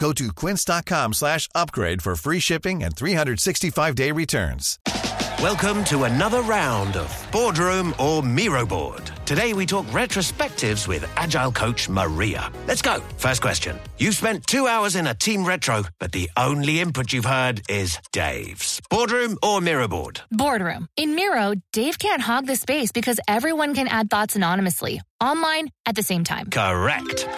Go to quince.com slash upgrade for free shipping and 365-day returns. Welcome to another round of Boardroom or Miro Board. Today we talk retrospectives with Agile coach Maria. Let's go. First question. You've spent two hours in a team retro, but the only input you've heard is Dave's. Boardroom or Miro Board? Boardroom. In Miro, Dave can't hog the space because everyone can add thoughts anonymously, online, at the same time. Correct.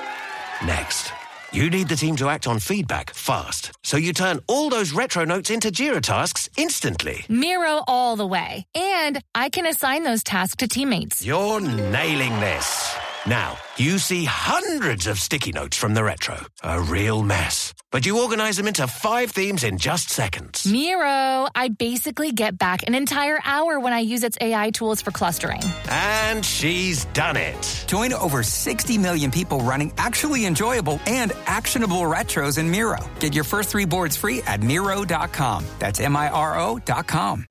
Next. You need the team to act on feedback fast, so you turn all those retro notes into Jira tasks instantly. Miro all the way. And I can assign those tasks to teammates. You're nailing this. Now, you see hundreds of sticky notes from the retro. A real mess. But you organize them into five themes in just seconds. Miro, I basically get back an entire hour when I use its AI tools for clustering. And she's done it. Join over 60 million people running actually enjoyable and actionable retros in Miro. Get your first three boards free at Miro.com. That's M I R O.com.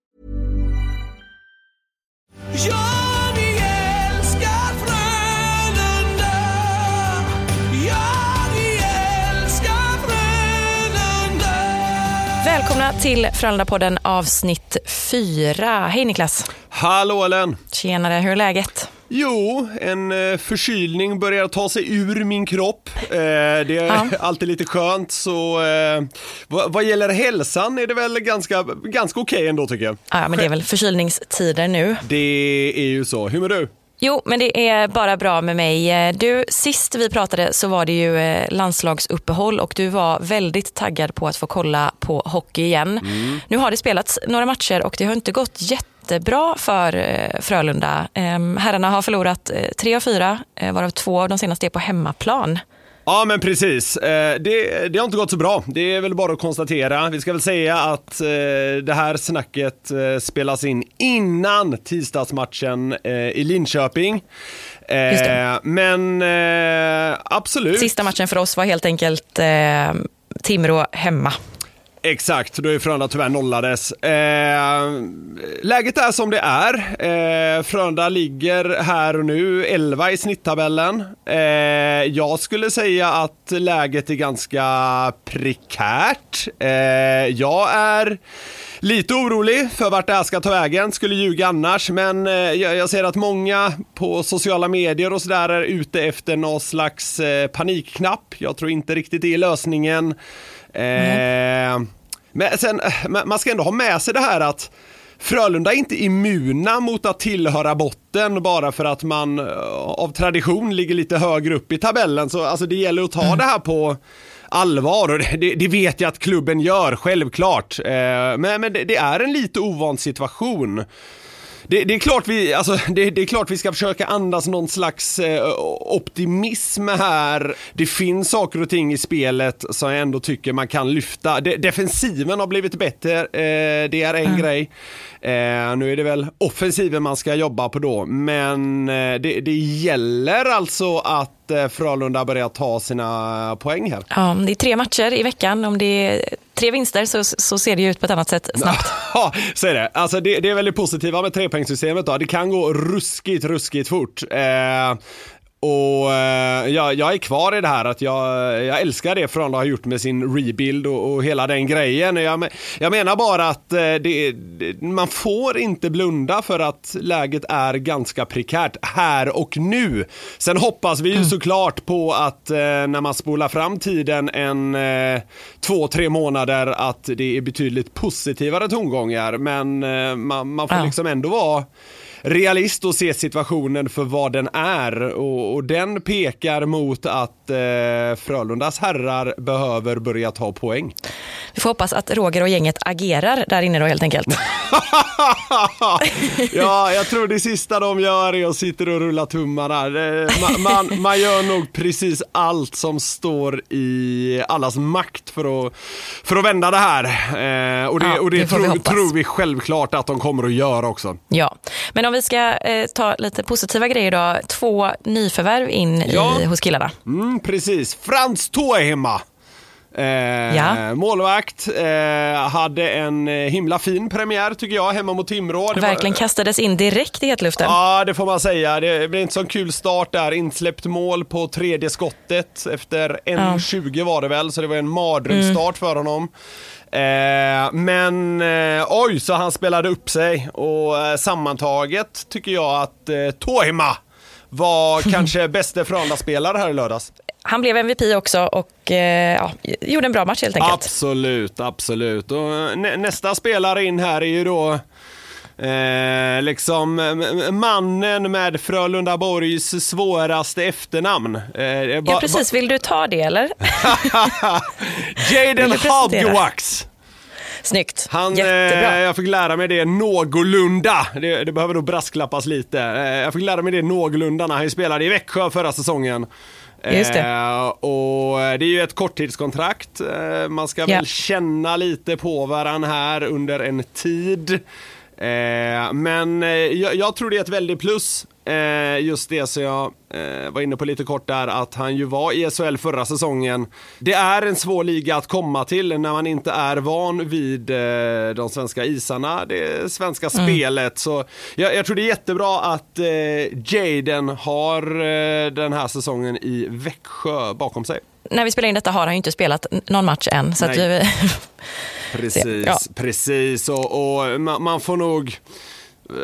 Ja, Välkomna till Frölunda-podden avsnitt 4. Hej Niklas! Hallå Ellen! Tjenare, hur är läget? Jo, en eh, förkylning börjar ta sig ur min kropp. Eh, det är Ja. alltid lite skönt, så eh, vad, gäller hälsan är det väl ganska, ganska okej ändå tycker jag. Ja, men det är väl förkylningstider nu. Det är ju så. Hur mår du? Jo, men det är bara bra med mig. Eh, Du, sist vi pratade så var det ju eh, landslagsuppehåll och du var väldigt taggad på att få kolla på hockey igen. Nu har det spelats några matcher och det har inte gått jättebra för eh, Frölunda. Ehm, Herrarna har förlorat tre av fyra, varav två av de senaste är på hemmaplan. Ja men precis, eh, det, det har inte gått så bra. Det är väl bara att konstatera. Vi ska väl säga att eh, det här snacket eh, spelas in innan tisdagsmatchen i Linköping. Men absolut. Sista matchen för oss var helt enkelt Timrå hemma. Exakt, då är Frölunda tyvärr nollades. Eh, läget är som det är. Eh, Frölunda ligger här och nu 11 i snitttabellen. Eh, jag skulle säga att läget är ganska prekärt. Eh, jag är lite orolig för vart det här ska ta vägen, skulle ljuga annars, men eh, jag, jag ser att många på sociala medier och sådär är ute efter någon slags eh, panikknapp. Jag tror inte riktigt det är lösningen. Eh, men sen, eh, man ska ändå ha med sig det här att Frölunda är inte immuna mot att tillhöra botten bara för att man eh, av tradition ligger lite högre upp i tabellen. Så alltså, det gäller att ta det här på allvar och det, det, det vet jag att klubben gör, självklart. Eh, men men det, det är en lite ovan situation. Det, det, är klart vi, alltså, det, det är klart vi ska försöka andas någon slags eh, optimism här. Det finns saker och ting i spelet som jag ändå tycker man kan lyfta. De, defensiven har blivit bättre, eh, det är en grej. Eh, nu är det väl offensiven man ska jobba på då, men eh, det, det gäller alltså att eh, Frölunda börjar ta sina poäng här. Ja, det är tre matcher i veckan. Om det tre vinster så, så ser det ju ut på ett annat sätt snabbt. Ja, så är det. Alltså det, det är väldigt positiva med trepoängssystemet då. Det kan gå ruskigt, ruskigt fort. Eh, och eh, jag, jag är kvar i det här att jag, jag älskar det Frölunda har gjort med sin rebuild och, och hela den grejen. Jag, jag menar bara att eh, det, det, man får inte blunda för att läget är ganska prekärt här och nu. Sen hoppas vi ju såklart på att eh, när man spolar fram tiden en två, tre månader att det är betydligt positivare tongångar. Men man, man får Ja. liksom ändå vara realist och se situationen för vad den är. Och, och den pekar mot att eh, Frölundas herrar behöver börja ta poäng. Vi får hoppas att Roger och gänget agerar där inne då helt enkelt. ja, jag tror det sista de gör är att sitta och rulla tummarna. Det- Man, man, man gör nog precis allt som står i allas makt för att, för att vända det här. Eh, och det, Ja, och det, det vi tror, hoppas. tror vi självklart att de kommer att göra också. Ja, men om vi ska eh, ta lite positiva grejer då. Två nyförvärv in Ja. i, hos killarna. Mm, precis. Frans Toehema. Eh, Ja. Målvakt, eh, hade en eh, himla fin premiär tycker jag hemma mot Timrå. Det var- Verkligen kastades in direkt i hetluften. Ja, det får man säga. Det blev inte så kul start där. Insläppt mål på tredje skottet efter 1.20 var det väl, så det var en mardrömsstart för honom. Eh, men eh, oj, så han spelade upp sig och eh, sammantaget tycker jag att eh, Tohima var kanske bäste Frölunda-spelare här i lördags. Han blev MVP också och eh, ja, gjorde en bra match helt enkelt. Absolut, absolut. Och eh, nä nästa spelare in här är ju då Eh, liksom mannen med Frölunda Borgs svåraste efternamn. Eh, Ja, precis. Vill du ta det eller? Jaden? Hogwax. Snyggt. Han, Jättebra. eh, jag fick lära mig det någorlunda. Det, det behöver nog brasklappas lite. Eh, jag fick lära mig det någorlunda när han spelade i Växjö förra säsongen. Just det. Eh, och det är ju ett korttidskontrakt. Man ska Ja. väl känna lite på varann här under en tid. Men jag, jag tror det är ett väldigt plus. Eh, just det som jag eh, var inne på lite kort där, att han ju var i SHL förra säsongen. Det är en svår liga att komma till när man inte är van vid eh, de svenska isarna, det svenska spelet. Så jag, jag tror det är jättebra att eh, Jaden har eh, den här säsongen i Växjö bakom sig. När vi spelar in detta har han ju inte spelat någon match än. Så att vi, Precis, Ja. precis. Och, och man, man får nog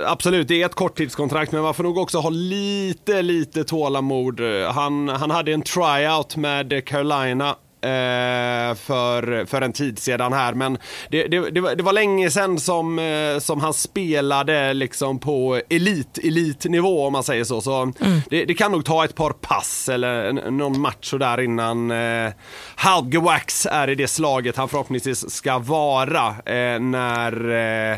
Absolut, det är ett korttidskontrakt, men man får nog också ha lite, lite tålamod. Han, han hade en tryout med Carolina eh, för, för en tid sedan här, men det, det, det, var, det var länge sedan som, eh, som han spelade liksom på elit, elitnivå om man säger så. Så det, det kan nog ta ett par pass eller någon match och där innan eh, Halgewax är i det slaget han förhoppningsvis ska vara eh, när eh,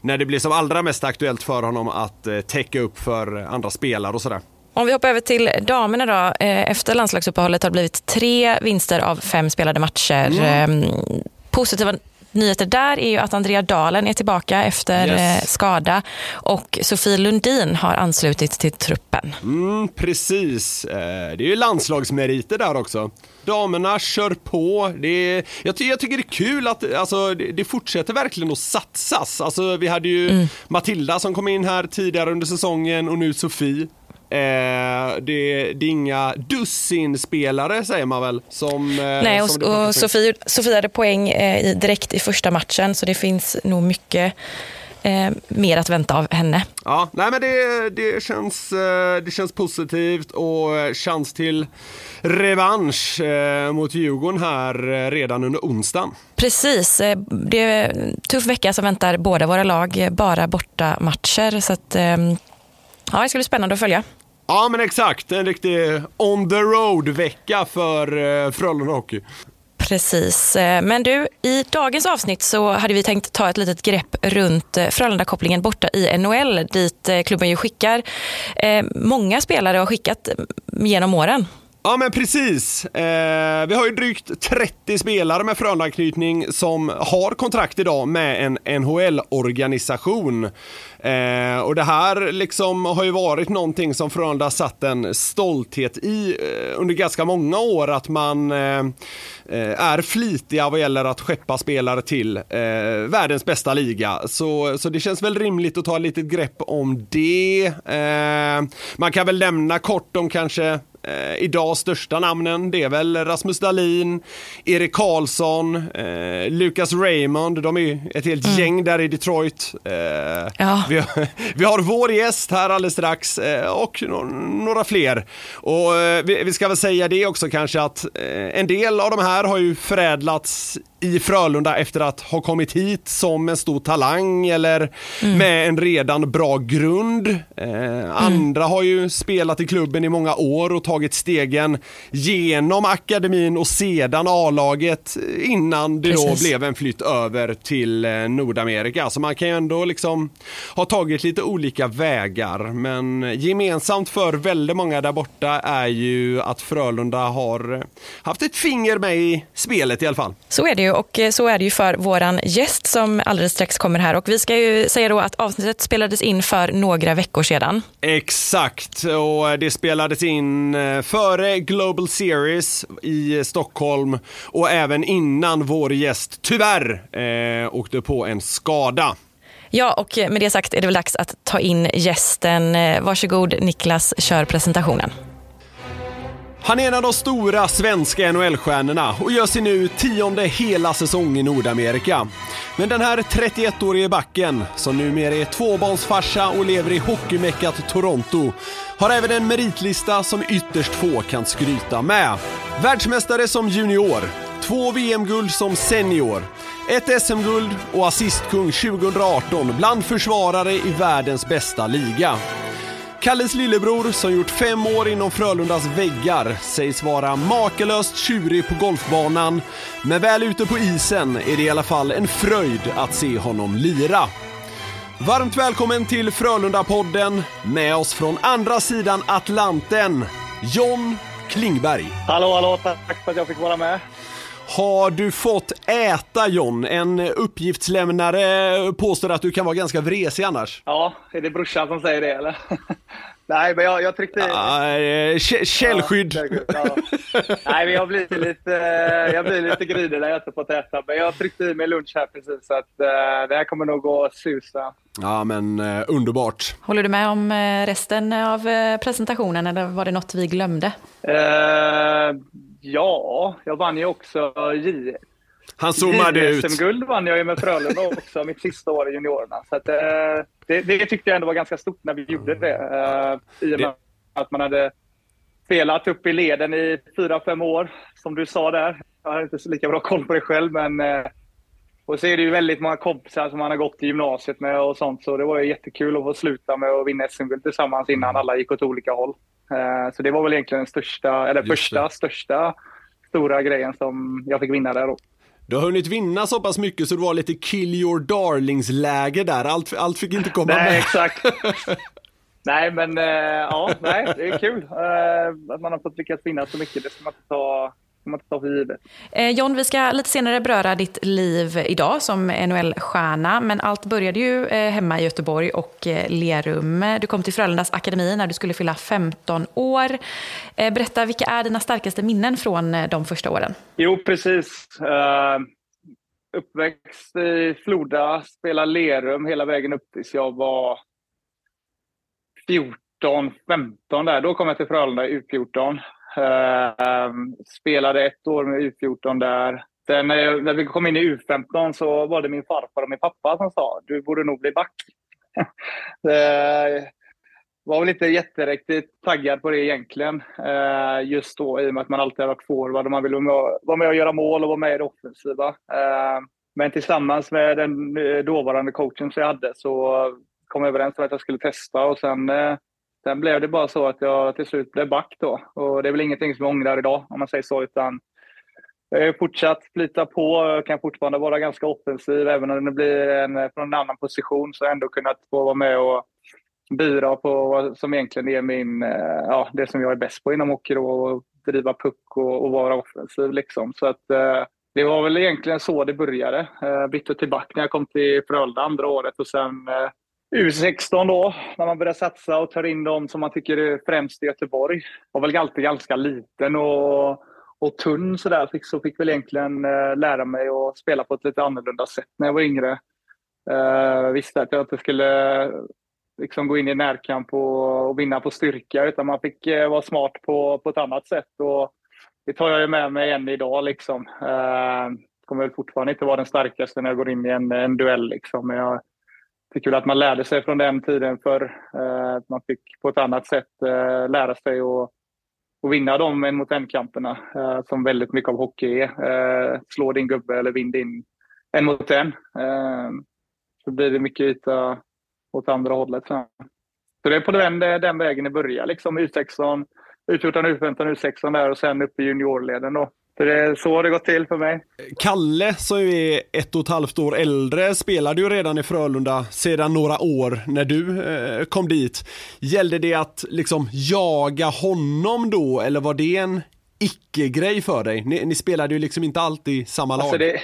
när det blir som allra mest aktuellt för honom att eh, täcka upp för andra spelare och sådär. om vi hoppar över till damerna då. Eh, efter landslagsuppehållet har det blivit tre vinster av fem spelade matcher. Mm. Eh, positiva nyheter där är ju att Andrea Dalen är tillbaka efter Yes. eh, skada och Sofie Lundin har anslutit till truppen. Mm, precis. Det är ju landslagsmeriter där också. Damerna kör på. Det är, jag, ty- jag tycker det är kul att alltså, det, det fortsätter verkligen att satsas. Alltså, vi hade ju Matilda som kom in här tidigare under säsongen och nu Sofie. Eh, det, det är inga dussinspelare säger man väl? Som, eh, Nej, och, som och. Sofie, Sofie hade poäng eh, direkt i första matchen så det finns nog mycket eh, mer att vänta av henne. Ja, nej men det, det, känns, eh, det känns positivt och chans till revansch eh, mot Djurgården här eh, redan under onsdagen. Precis, det är en tuff vecka som väntar båda våra lag, bara borta matcher. Så att, eh, ja, det ska bli spännande att följa. Ja men exakt, en riktig on the road-vecka för Frölunda Hockey. Precis. Eh, men du, i dagens avsnitt så hade vi tänkt ta ett litet grepp runt eh, Frölunda-kopplingen borta i NHL dit eh, klubben ju skickar många spelare och har skickat mm, genom åren. Ja men precis. Eh, vi har ju drygt 30 spelare med Frölunda-anknytning som har kontrakt idag med en NHL-organisation. Eh, och det här liksom har ju varit någonting som Frölunda satt en stolthet i eh, under ganska många år att man eh, eh, är flitiga vad gäller att skeppa spelare till eh, världens bästa liga. Så, så det känns väl rimligt att ta ett litet grepp om det. Eh, man kan väl lämna kort om kanske eh, idag största namnen. Det är väl Rasmus Dahlin, Erik Karlsson, eh, Lucas Raymond. De är ju ett helt Mm. gäng där i Detroit. Eh, Ja. vi, har, vi har vår gäst här alldeles strax eh, och no, några fler. Och eh, vi, vi ska väl säga det också kanske att eh, en del av de här har ju förädlats i Frölunda efter att ha kommit hit som en stor talang eller med en redan bra grund. Eh, andra har ju spelat i klubben i många år och tagit stegen genom akademin och sedan A-laget innan det då Precis. blev en flytt över till eh, Nordamerika. Så man kan ju ändå liksom ha tagit lite olika vägar. Men gemensamt för väldigt många där borta är ju att Frölunda har haft ett finger med i spelet i alla fall. Så är det ju och eh, så är det ju för våran gäst som alldeles strax kommer här. Och vi ska ju säga då att avsnittet spelades in för några veckor sedan. Exakt, och det spelades in eh, före Global Series i Stockholm och även innan vår gäst tyvärr eh, åkte på en skada. Ja, och med det sagt är det väl dags att ta in gästen. Eh, Varsågod Niklas, kör presentationen. Han är en av de stora svenska NHL-stjärnorna och gör sin nu tionde hela säsong i Nordamerika. Men den här 31-årige backen, som numera är tvåbarnsfarsa och lever i hockeymeckat Toronto, har även en meritlista som ytterst få kan skryta med. Världsmästare som junior, två VM-guld som senior, ett SM-guld och assistkung 2018 bland försvarare i världens bästa liga. Kalles lillebror, som gjort fem år inom Frölundas väggar, sägs vara makalöst tjurig på golfbanan. Men väl ute på isen är det i alla fall en fröjd att se honom lira. Varmt välkommen till Frölunda-podden. Med oss från andra sidan Atlanten, John Klingberg. Hallå, hallå, tack för att jag fick vara med. Har du fått äta John? En uppgiftslämnare påstår att du kan vara ganska vresig annars. Ja, är det brorsan som säger det eller? Nej, men jag, jag tryckte. Ah, eh, kä- källskydd. Ja. Nej, men jag blir lite, eh, jag blir lite grinig när jag inte fått äta. Men jag tryckte i mig lunch här precis, så att eh, det här kommer nog gå susa. Ja, men eh, underbart. Håller du med om resten av presentationen eller var det något vi glömde? Eh, ja, jag vann ju också J. Han zoomade ut. SM-guld vann jag ju med Frölunda också, mitt sista år i juniorerna. Så att, eh, det, det tyckte jag ändå var ganska stort när vi gjorde det. Eh, I och med att man hade spelat upp i leden i fyra, fem år, som du sa där. Jag har inte så lika bra koll på det själv, men eh, och så är det ju väldigt många kompisar som man har gått i gymnasiet med och sånt, så det var ju jättekul att få sluta med att vinna SM-guld tillsammans innan alla gick åt olika håll. Så det var väl egentligen den största, eller Just första, det. största stora grejen som jag fick vinna där då. Du har hunnit vinna så pass mycket så det var lite kill your darlings-läge där. Allt, allt fick inte komma Nej, med. exakt. nej, men eh, ja, nej, det är kul eh, att man har fått lyckas vinna så mycket. Det ska man inte ta, ska man inte ta för givet. Eh, John, vi ska lite senare beröra ditt liv idag som NHL-stjärna, men allt började ju eh, hemma i Göteborg och eh, Lerum. Du kom till Frölundas akademi när du skulle fylla 15 år. Eh, berätta, vilka är dina starkaste minnen från eh, de första åren? Jo, precis. Uh, uppväxt i Floda, spelade Lerum hela vägen upp tills jag var 14, 15 där. Då kom jag till Frölunda i U14. Ehm, spelade ett år med U14 där. Sen när, vi kom in i U15 så var det min farfar och min pappa som sa du borde nog bli back. Det var väl inte jätteriktigt taggad på det egentligen. Ehm, just då i och med att man alltid har varit forward och man vill vara med- och göra mål och vara med i det offensiva. Ehm, men tillsammans med den eh, dåvarande coachen som jag hade så kom jag överens om att jag skulle testa och sen, eh, sen blev det bara så att jag till slut blev back då. Och det är väl ingenting som jag ångrar idag om man säger så utan jag har fortsatt flyta på och kan fortfarande vara ganska offensiv även om det blir en, från en annan position så har jag ändå kunnat få vara med och bidra på vad som egentligen är min, eh, ja, det som jag är bäst på inom hockey då, och driva puck och, och vara offensiv. Liksom. Så att, eh, det var väl egentligen så det började. Eh, bytte tillbaka när jag kom till Frölunda andra året och sen eh, U16 då, när man börjar satsa och tar in dem som man tycker är främst i Göteborg. Var väl alltid ganska liten och, och tunn sådär. Fick, så fick väl egentligen eh, lära mig att spela på ett lite annorlunda sätt när jag var yngre. Eh, visste att jag inte skulle liksom gå in i närkamp och, och vinna på styrka utan man fick eh, vara smart på, på ett annat sätt. Och det tar jag ju med mig än idag. Liksom. Eh, kommer väl fortfarande inte vara den starkaste när jag går in i en, en duell. Liksom. Men jag det är kul att man lärde sig från den tiden för eh, att man fick på ett annat sätt eh, lära sig att och vinna de en mot en-kamperna eh, som väldigt mycket av hockey är. Slå din gubbe eller vinn din en mot en. Så blir det mycket yta åt andra hållet sen. Så det är på den, den vägen det börjar. Liksom U16, U14, U15, U16 där och sen upp i juniorleden då. Så det är så det gått till för mig. Kalle som är ett och ett halvt år äldre spelade ju redan i Frölunda sedan några år när du eh, kom dit. Gällde det att liksom jaga honom då eller var det en icke-grej för dig? Ni, ni, spelade ju liksom inte alltid samma lag. Alltså det,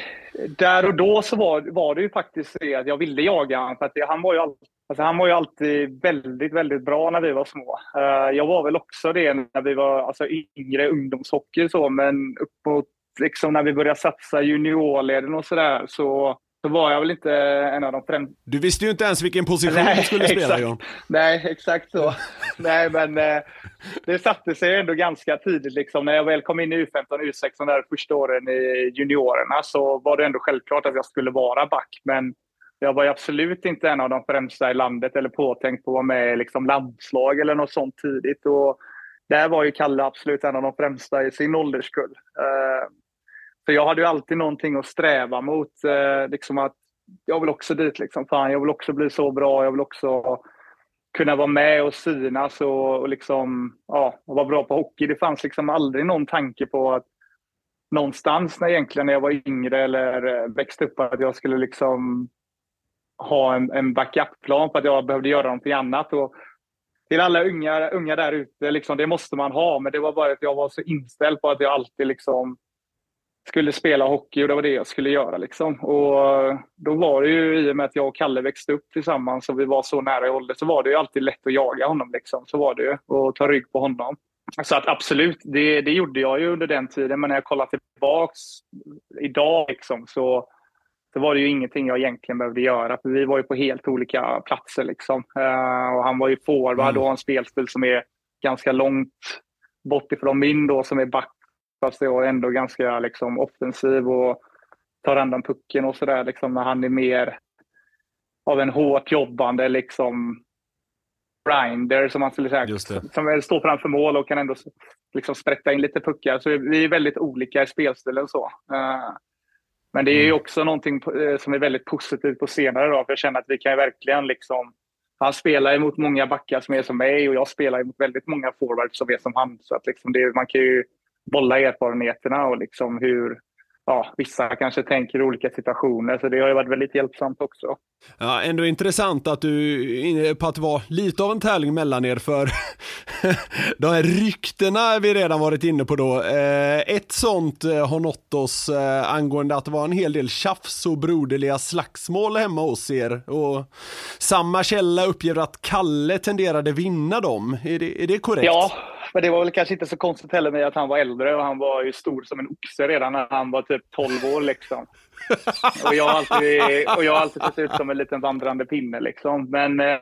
där och då så var, var det ju faktiskt det att jag ville jaga honom. För att det, han var ju alltid Alltså han var ju alltid väldigt, väldigt bra när vi var små. Uh, jag var väl också det när vi var alltså, yngre ungdomshockey så, men uppåt liksom när vi började satsa juniorleden och sådär så, så var jag väl inte en av de främsta. Du visste ju inte ens vilken position Nej, du skulle spela exakt. John. Nej, exakt så. Nej, men uh, det satte sig ändå ganska tidigt. Liksom. När jag väl kom in i U15 och U16 där första åren i juniorerna så var det ändå självklart att jag skulle vara back. Men jag var absolut inte en av de främsta i landet eller påtänkt på att vara med i liksom landslag eller något sånt tidigt. Och där var ju Kalle absolut en av de främsta i sin ålderskull. Eh, så jag hade ju alltid någonting att sträva mot. Eh, liksom att jag vill också dit. Liksom. Fan, jag vill också bli så bra. Jag vill också kunna vara med och synas och, och liksom, ja, och vara bra på hockey. Det fanns liksom aldrig någon tanke på att någonstans när, egentligen när jag var yngre eller eh, växte upp att jag skulle liksom ha en, en backup-plan för att jag behövde göra någonting annat. Och till alla unga, unga där ute, liksom, det måste man ha. Men det var bara att jag var så inställd på att jag alltid liksom skulle spela hockey och det var det jag skulle göra. Liksom. Och då var det ju, i och med att jag och Kalle växte upp tillsammans och vi var så nära i ålder, så var det ju alltid lätt att jaga honom. Liksom. Så var det ju, och ta rygg på honom. Så att absolut, det, det gjorde jag ju under den tiden. Men när jag kollar tillbaks idag liksom, så så var det ju ingenting jag egentligen behövde göra. För vi var ju på helt olika platser. Liksom. Uh, och han var ju forward mm. och har en spelstil som är ganska långt bort ifrån min då, som är back. Fast jag är ändå ganska liksom, offensiv och tar andan pucken och sådär. Liksom, han är mer av en hårt jobbande liksom, grinder, som man skulle säga. Som står framför mål och kan ändå liksom, sprätta in lite puckar. Så vi är väldigt olika i spelstilen. så. Uh, men det är ju mm. också någonting eh, som är väldigt positivt på senare dag. För jag känner att vi kan verkligen liksom... Han spelar emot många backar som är som mig och jag spelar emot väldigt många forwards som är som han. Så att liksom det, man kan ju bolla erfarenheterna och liksom hur, ja, vissa kanske tänker i olika situationer, så det har ju varit väldigt hjälpsamt också. Ja, ändå intressant att du är inne på att det var lite av en tävling mellan er för de här ryktena vi redan varit inne på då. Eh, ett sånt eh, har nått oss eh, angående att det var en hel del tjafs och broderliga slagsmål hemma hos er och samma källa uppger att Kalle tenderade vinna dem. Är det, är det korrekt? Ja, men det var väl kanske inte så konstigt heller med att han var äldre och han var ju stor som en oxe redan när han var typ 12 år liksom. Och jag har alltid, och jag har alltid sett ut som en liten vandrande pinne liksom. Men eh,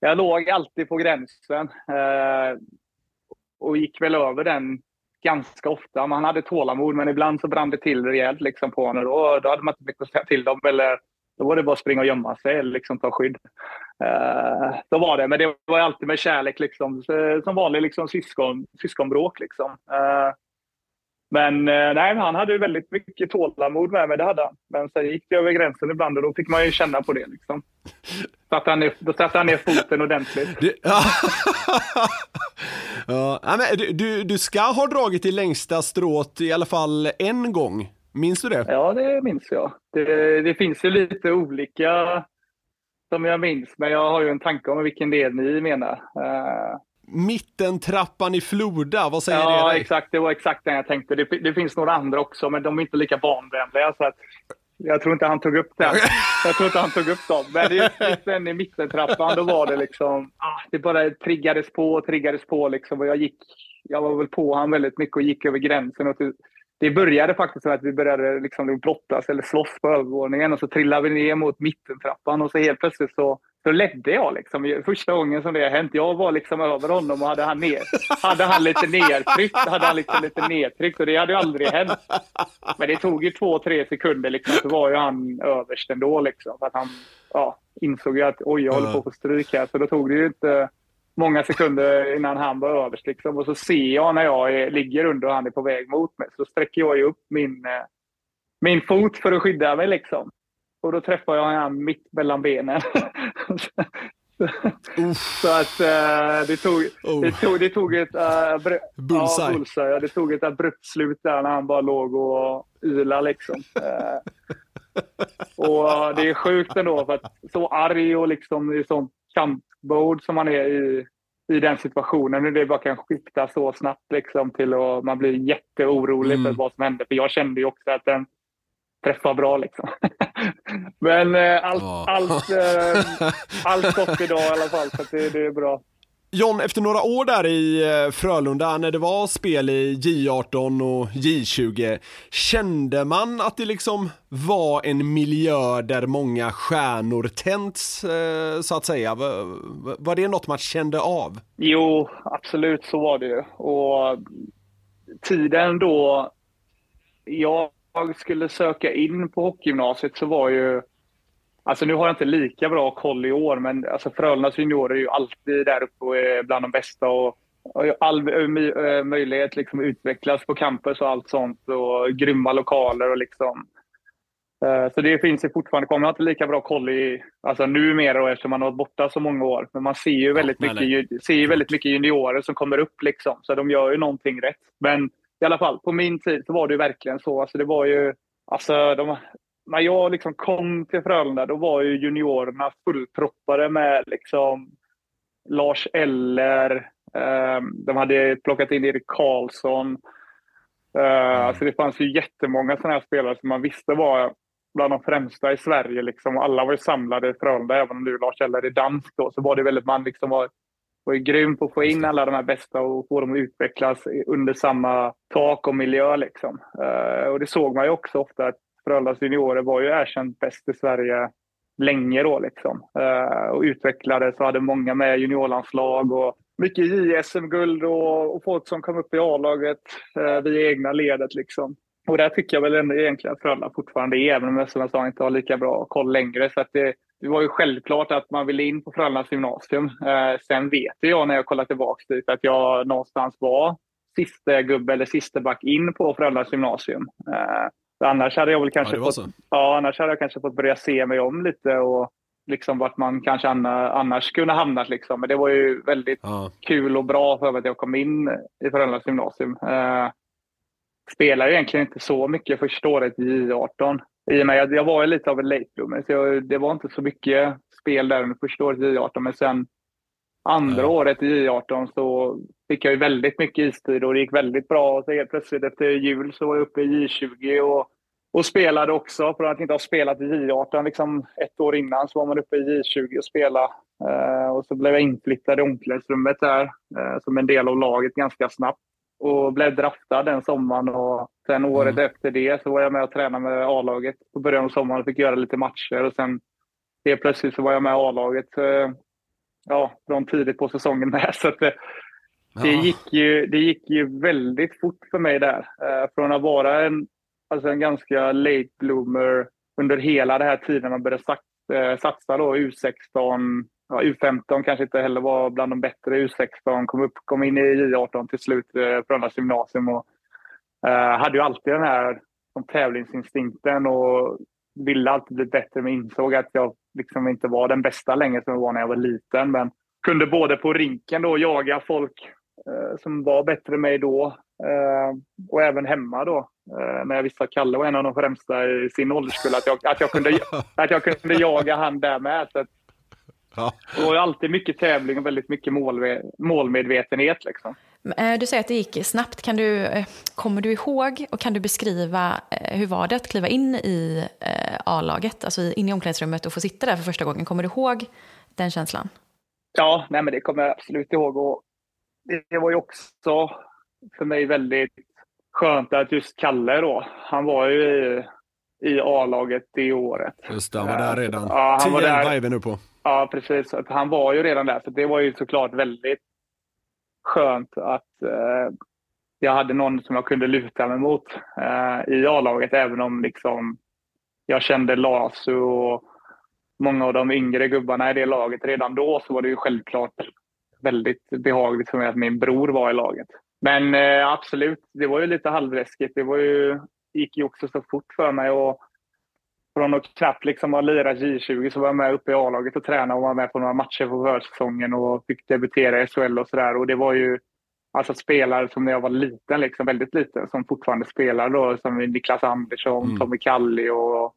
jag låg alltid på gränsen eh, och gick väl över den ganska ofta. Man hade tålamod, men ibland så brann det till rejält liksom på honom. Då, då hade man inte mycket att säga till dem. Eller då var det bara att springa och gömma sig eller liksom ta skydd. Uh, så var det, men det var alltid med kärlek, liksom, som vanlig liksom, syskon, syskonbråk. Liksom. Uh, men eh, nej, han hade väldigt mycket tålamod med mig, det hade han. Men sen gick det över gränsen ibland och då fick man ju känna på det. Liksom. Satt han ner, då satte han ner foten ordentligt. Du, ja, men du, du, du ska ha dragit i längsta strået i alla fall en gång. Minns du det? Ja, det minns jag. Det, det, finns ju lite olika som jag minns, men jag har ju en tanke om vilken del ni menar. Uh, Mittentrappan i Floda, vad säger det Ja, exakt. Det var exakt den jag tänkte. Det, det finns några andra också, men de är inte lika barnvänliga. Så att jag tror inte han tog upp den. Jag tror inte han tog upp dem. Men just, den i mittentrappan, då var det liksom... Ah, det bara triggades på och triggades på liksom. Och jag gick... Jag var väl på han väldigt mycket och gick över gränsen. Och till, det började faktiskt med att vi började liksom brottas eller slåss på övervåningen och så trillade vi ner mot mittentrappan och så helt plötsligt så, så ledde jag. Liksom. Första gången som det har hänt. Jag var liksom över honom och hade han, ner, hade han lite nedtryckt. Hade han liksom lite nedtryckt och det hade ju aldrig hänt. Men det tog ju två, tre sekunder liksom, så var ju han överst ändå. Liksom, för att han ja, insåg ju att oj, jag håller på att få stryk här. Så då tog det ju inte många sekunder innan han var överst. Liksom. Och så ser jag när jag är, ligger under och han är på väg mot mig. Så sträcker jag upp min, eh, min fot för att skydda mig. Liksom. Och då träffar jag han mitt mellan benen. så att eh, det, tog, det, tog, det tog ett... Uh, abru- Bullseye. Ja, bullseye. Ja, det tog ett abrupt slut där när han bara låg och ylade. Liksom. Eh, och det är sjukt ändå, för att så arg och liksom i sånt kampmode som man är i, i den situationen, hur det bara kan skifta så snabbt liksom till att man blir jätteorolig för vad som hände. För jag kände ju också att den träffar bra liksom. Men eh, allt, Ja. allt, eh, allt gott idag i alla fall, så det, det är bra. John, efter några år där i eh, Frölunda när det var spel i J18 och J20, kände man att det liksom var en miljö där många stjärnor tänts, eh, så att säga? Var det något man kände av? Jo, absolut så var det ju. Och tiden då jag skulle söka in på hockeygymnasiet så var ju... Alltså nu har jag inte lika bra koll i år, men alltså Frölundas juniorer är ju alltid där uppe och är bland de bästa. Och, och all my- ö, möjlighet liksom att utvecklas på campus och allt sånt. Och grymma lokaler och liksom... Eh, Så det finns ju fortfarande kvar. Man har inte lika bra koll i, alltså numera då, eftersom man har varit borta så många år. Men man ser ju väldigt, nej, mycket, ser ju väldigt mycket juniorer som kommer upp liksom. Så de gör ju någonting rätt. Men i alla fall, på min tid så var det ju verkligen så. Alltså det var ju, alltså de, när jag liksom kom till Frölunda då var ju juniorerna fullproppade med liksom Lars Eller, eh, de hade plockat in Erik Karlsson. Eh, Alltså det fanns ju jättemånga sådana här spelare som man visste var bland de främsta i Sverige. Liksom. Alla var ju samlade i Frölunda, även om nu Lars Eller är dansk. Då, så var det väldigt, man liksom var, var ju grym på att få in alla de här bästa och få dem att utvecklas under samma tak och miljö. Liksom. Eh, och det såg man ju också ofta att Frölundas juniorer var ju erkänt bäst i Sverige länge då liksom. Eh, och utvecklades och hade många med juniorlandslag och mycket JSM-guld och, och folk som kom upp i A-laget eh, via egna ledet liksom. Och där tycker jag väl ändå egentligen att Frölunda fortfarande är, även om jag som jag sa inte har lika bra koll längre. Så att det, det var ju självklart att man ville in på Frölundas gymnasium. Eh, sen vet jag när jag kollar tillbaka dit att jag någonstans var sista gubbe eller sista back in på Frölundas gymnasium. Eh, så annars hade jag väl kanske var fått, ja, annars hade jag kanske fått börja se mig om lite och liksom vart man kanske anna, annars kunde hamnat. Liksom. Men det var ju väldigt Ja. kul och bra för att jag kom in i Frölundas gymnasium. Eh, spelade egentligen inte så mycket första året i J18. I och med att jag var ju lite av en late bloomer, så jag, det var inte så mycket spel där under första året i J18. Men sen andra Ja. året i J18 så fick jag ju väldigt mycket istid och det gick väldigt bra. Och så helt plötsligt efter jul så var jag uppe i J20 och, och spelade också. För att inte ha spelat i J18 liksom ett år innan så var man uppe i J20 och spelade. Eh, och så blev jag inflyttad i omklädningsrummet där eh, som en del av laget ganska snabbt. Och blev draftad den sommaren och sen året efter det så var jag med och tränade med A-laget på början av sommaren och fick göra lite matcher och sen helt plötsligt så var jag med A-laget eh, ja, från tidigt på säsongen med. Så att det, gick ju, det gick ju väldigt fort för mig där. Eh, från att vara en, alltså en ganska late bloomer under hela den här tiden man började eh, satsa, då U16, ja, U15 kanske inte heller var bland de bättre. U16 kom, upp, kom in i J18 till slut, eh, på Frölundas gymnasium och eh, hade ju alltid den här som tävlingsinstinkten och ville alltid bli bättre men insåg att jag liksom inte var den bästa längre som jag var när jag var liten. Men kunde både på rinken då jaga folk eh, som var bättre än mig då och även hemma då. Eh, när jag visste att Kalle var en av de främsta i sin ålderskull. Att jag, att jag, kunde, att jag kunde jaga han där med. Så att Ja. Det var ju alltid mycket tävling och väldigt mycket mål, målmedvetenhet. Liksom. Eh, Du säger att det gick snabbt. Kan du, eh, kommer du ihåg och kan du beskriva eh, hur var det att kliva in i eh, A-laget, alltså in i omklädningsrummet och få sitta där för första gången? Kommer du ihåg den känslan? Ja, nej, men det kommer jag absolut ihåg. Och det, det var ju också för mig väldigt skönt att just Kalle då, han var ju i, i A-laget det året. Just det, han var där redan. Ja, han var 10-11 där. är vi nu på. Ja, precis. Han var ju redan där, så det var ju såklart väldigt skönt att eh, jag hade någon som jag kunde luta mig mot eh, i A-laget, även om liksom jag kände Lasu och många av de yngre gubbarna i det laget redan då, så var det ju självklart väldigt behagligt för mig att min bror var i laget. Men eh, absolut, det var ju lite halvläskigt. Det var ju, gick ju också så fort för mig. Och från att knappt liksom ha lirat J20 så var jag med uppe i A-laget och tränade och var med på några matcher på försäsongen och fick debutera i SHL och sådär. Och det var ju alltså spelare som när jag var liten, liksom väldigt liten, som fortfarande spelar då, som Niklas Andersson, Mm. Tommy Kalli och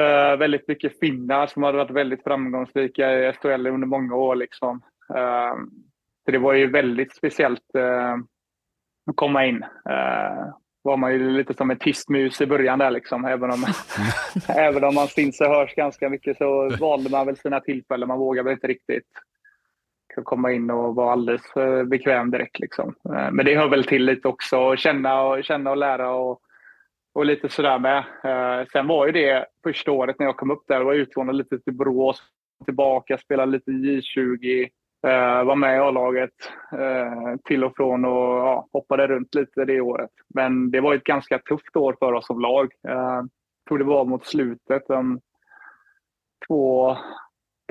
eh, väldigt mycket finnar som hade varit väldigt framgångsrika i SHL under många år. Liksom. Eh, så det var ju väldigt speciellt eh, att komma in. Eh, var man ju lite som en tyst mus i början där liksom. Även om, även om man syns och hörs ganska mycket så valde man väl sina tillfällen. Man vågade väl inte riktigt komma in och vara alldeles eh, bekväm direkt. Liksom. Eh, Men det hör väl till lite också, att känna och, känna och lära och, och lite sådär med. Eh, Sen var ju det första året när jag kom upp där, var utlånad lite till Borås, tillbaka, spelade lite J20, eh, var med i A-laget eh, till och från och ja, hoppade runt lite det året. Men det var ett ganska tufft år för oss som lag. Eh, Jag tror det var mot slutet, en, två,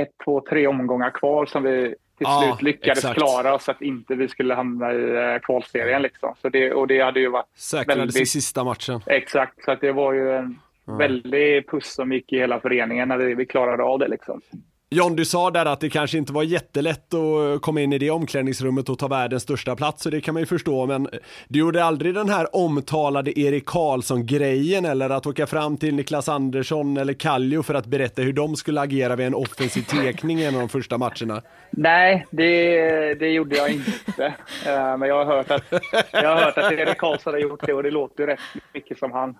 ett, två, tre omgångar kvar som vi till Ja, slut lyckades exakt. klara så att inte vi skulle hamna i eh, kvalserien. Liksom. Så det, och det hade ju varit Säkrades i väldigt- sista matchen. Exakt, så att det var ju en väldig puss som gick i hela föreningen när vi, vi klarade av det. Liksom. John, du sa där att det kanske inte var jättelätt att komma in i det omklädningsrummet och ta världens största plats, så det kan man ju förstå, men du gjorde aldrig den här omtalade Erik Karlsson-grejen eller att åka fram till Niklas Andersson eller Kallio för att berätta hur de skulle agera vid en offensiv tekning i en av de första matcherna. Nej, det, det gjorde jag inte. Eh, men jag har, hört att, jag har hört att Erik Karlsson har gjort det och det låter ju rätt mycket som han.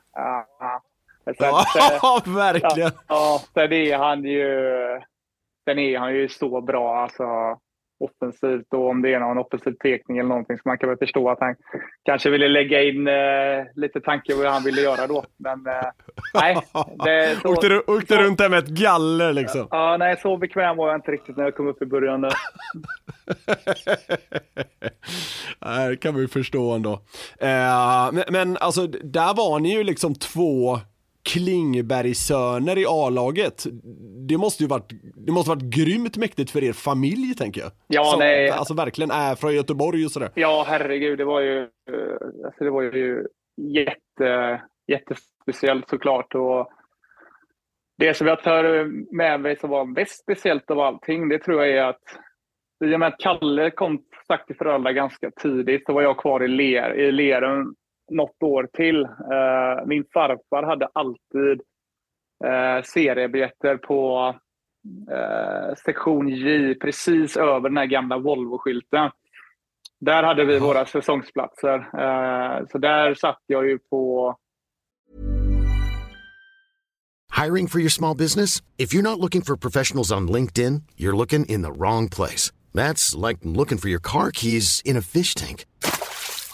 Sen- Ja, verkligen! Ja, ja, sen är han ju, sen är han ju så bra alltså, offensivt och om det är någon offensiv tekning eller någonting så man kan väl förstå att han kanske ville lägga in eh, lite tanke vad han ville göra då. Men eh, nej, det, så, åkte, du- åkte så- runt där med ett galler liksom. Ja, nej, så bekväm var jag inte riktigt när jag kom upp i början. Där. Nej, det kan vi förstå ändå. Eh, men, men alltså, där var ni ju liksom två Klingbergsöner i A-laget. Det måste ju varit, det måste varit grymt mäktigt för er familj tänker jag. Ja, Som, nej. Alltså verkligen är från Göteborg och sådär. Ja, herregud, det var ju, eh, alltså, det var ju jätte, jättespeciellt såklart. Och det som jag tar med mig som var mest speciellt av allting, det tror jag är att i och med att Kalle kom sagt till Frölunda ganska tidigt så var jag kvar i, ler, i Lerum något år till. Eh, min farfar hade alltid eh, seriebiljetter på eh, sektion J precis över den här gamla Volvo-skylten. Där hade vi våra säsongsplatser. Eh, så där satt jag ju på Hiring for your small business? If you're not looking for professionals on LinkedIn, you're looking in the wrong place. That's like looking for your car keys in a fish tank.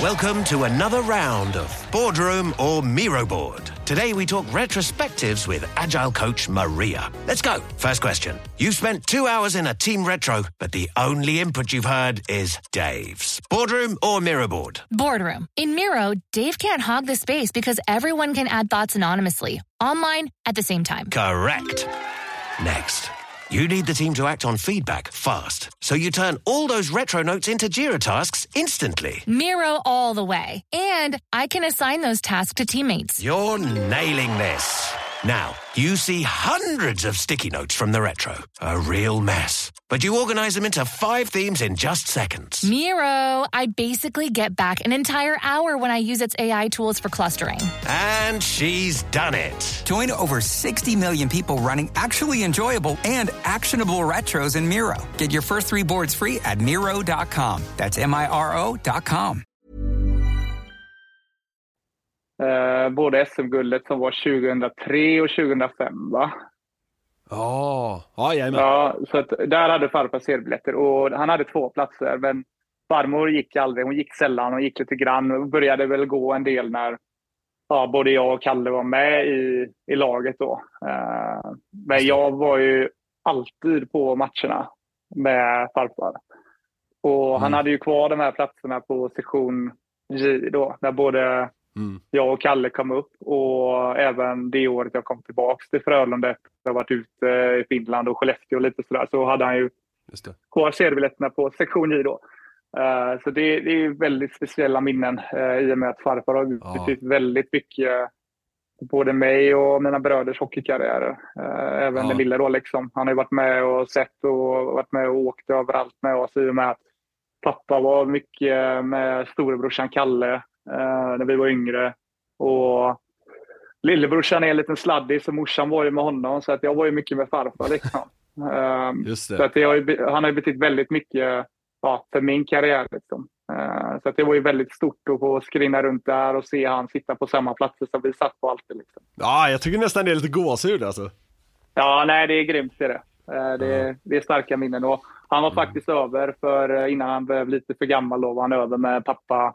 Welcome to another round of Boardroom or Miro Board. Today we talk retrospectives with Agile coach Maria. Let's go. First question. You've spent two hours in a team retro, but the only input you've heard is Dave's. Boardroom or Miro Board? Boardroom. In Miro, Dave can't hog the space because everyone can add thoughts anonymously, online at the same time. Correct. Next. You need the team to act on feedback fast, so you turn all those retro notes into Jira tasks instantly. Miro all the way. And I can assign those tasks to teammates. You're nailing this. Now, you see hundreds of sticky notes from the retro. A real mess. But you organize them into five themes in just seconds. Miro, I basically get back an entire hour when I use its AI tools for clustering. And she's done it. Join over 60 million people running actually enjoyable and actionable retros in Miro. Get your first three boards free at Miro.com. That's M I R O.com. Eh, både SM-guldet som var 2003 och 2005 va? Ja, ja jajamän. Ja, så att där hade farfar serbiljetter och han hade två platser men farmor gick aldrig. Hon gick sällan. Hon gick lite grann och började väl gå en del när ja, både jag och Kalle var med i, i laget då. Eh, men jag var ju alltid på matcherna med farfar. Och han hade ju kvar de här platserna på sektion J då, där både Mm. jag och Kalle kom upp och även det året jag kom tillbaks till Frölunda efter att ha varit ute i Finland och Skellefteå och lite sådär så hade han ju kvar seriebiljetterna på sektion J då. Eh, så det, det är väldigt speciella minnen eh, i och med att farfar har Ja. betytt väldigt mycket både mig och mina bröders hockeykarriärer. Eh, även Ja. den lilla då liksom. Han har ju varit med och sett och varit med och åkt överallt med oss i och med att pappa var mycket med storebrorsan Kalle när vi var yngre. Och lillebrorsan är en liten sladdis och morsan var ju med honom så att jag var ju mycket med farfar. Liksom. Ehm, så att har han har ju betytt väldigt mycket ja, för min karriär. Liksom. Eh, så att det var ju väldigt stort att få skrinna runt där och se han sitta på samma platser som vi satt på alltid. Liksom. Ja, jag tycker nästan det är lite gåshud alltså. Ja, nej, det är grymt. Det är, det. Eh, det, är starka minnen. Och han var faktiskt över, för eh, innan han blev lite för gammal, då var han över med pappa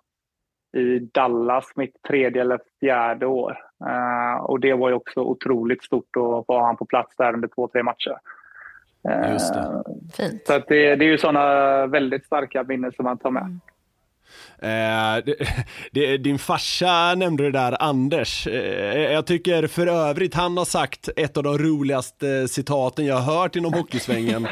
i Dallas mitt tredje eller fjärde år. Eh, och det var ju också otroligt stort att få han på plats där under två, tre matcher. Eh, Just det. Fint. Så att det, det är ju sådana väldigt starka minnen som man tar med. Eh, din farsa nämnde det där, Anders. Eh, jag tycker för övrigt han har sagt ett av de roligaste eh, citaten jag har hört inom hockeysvängen.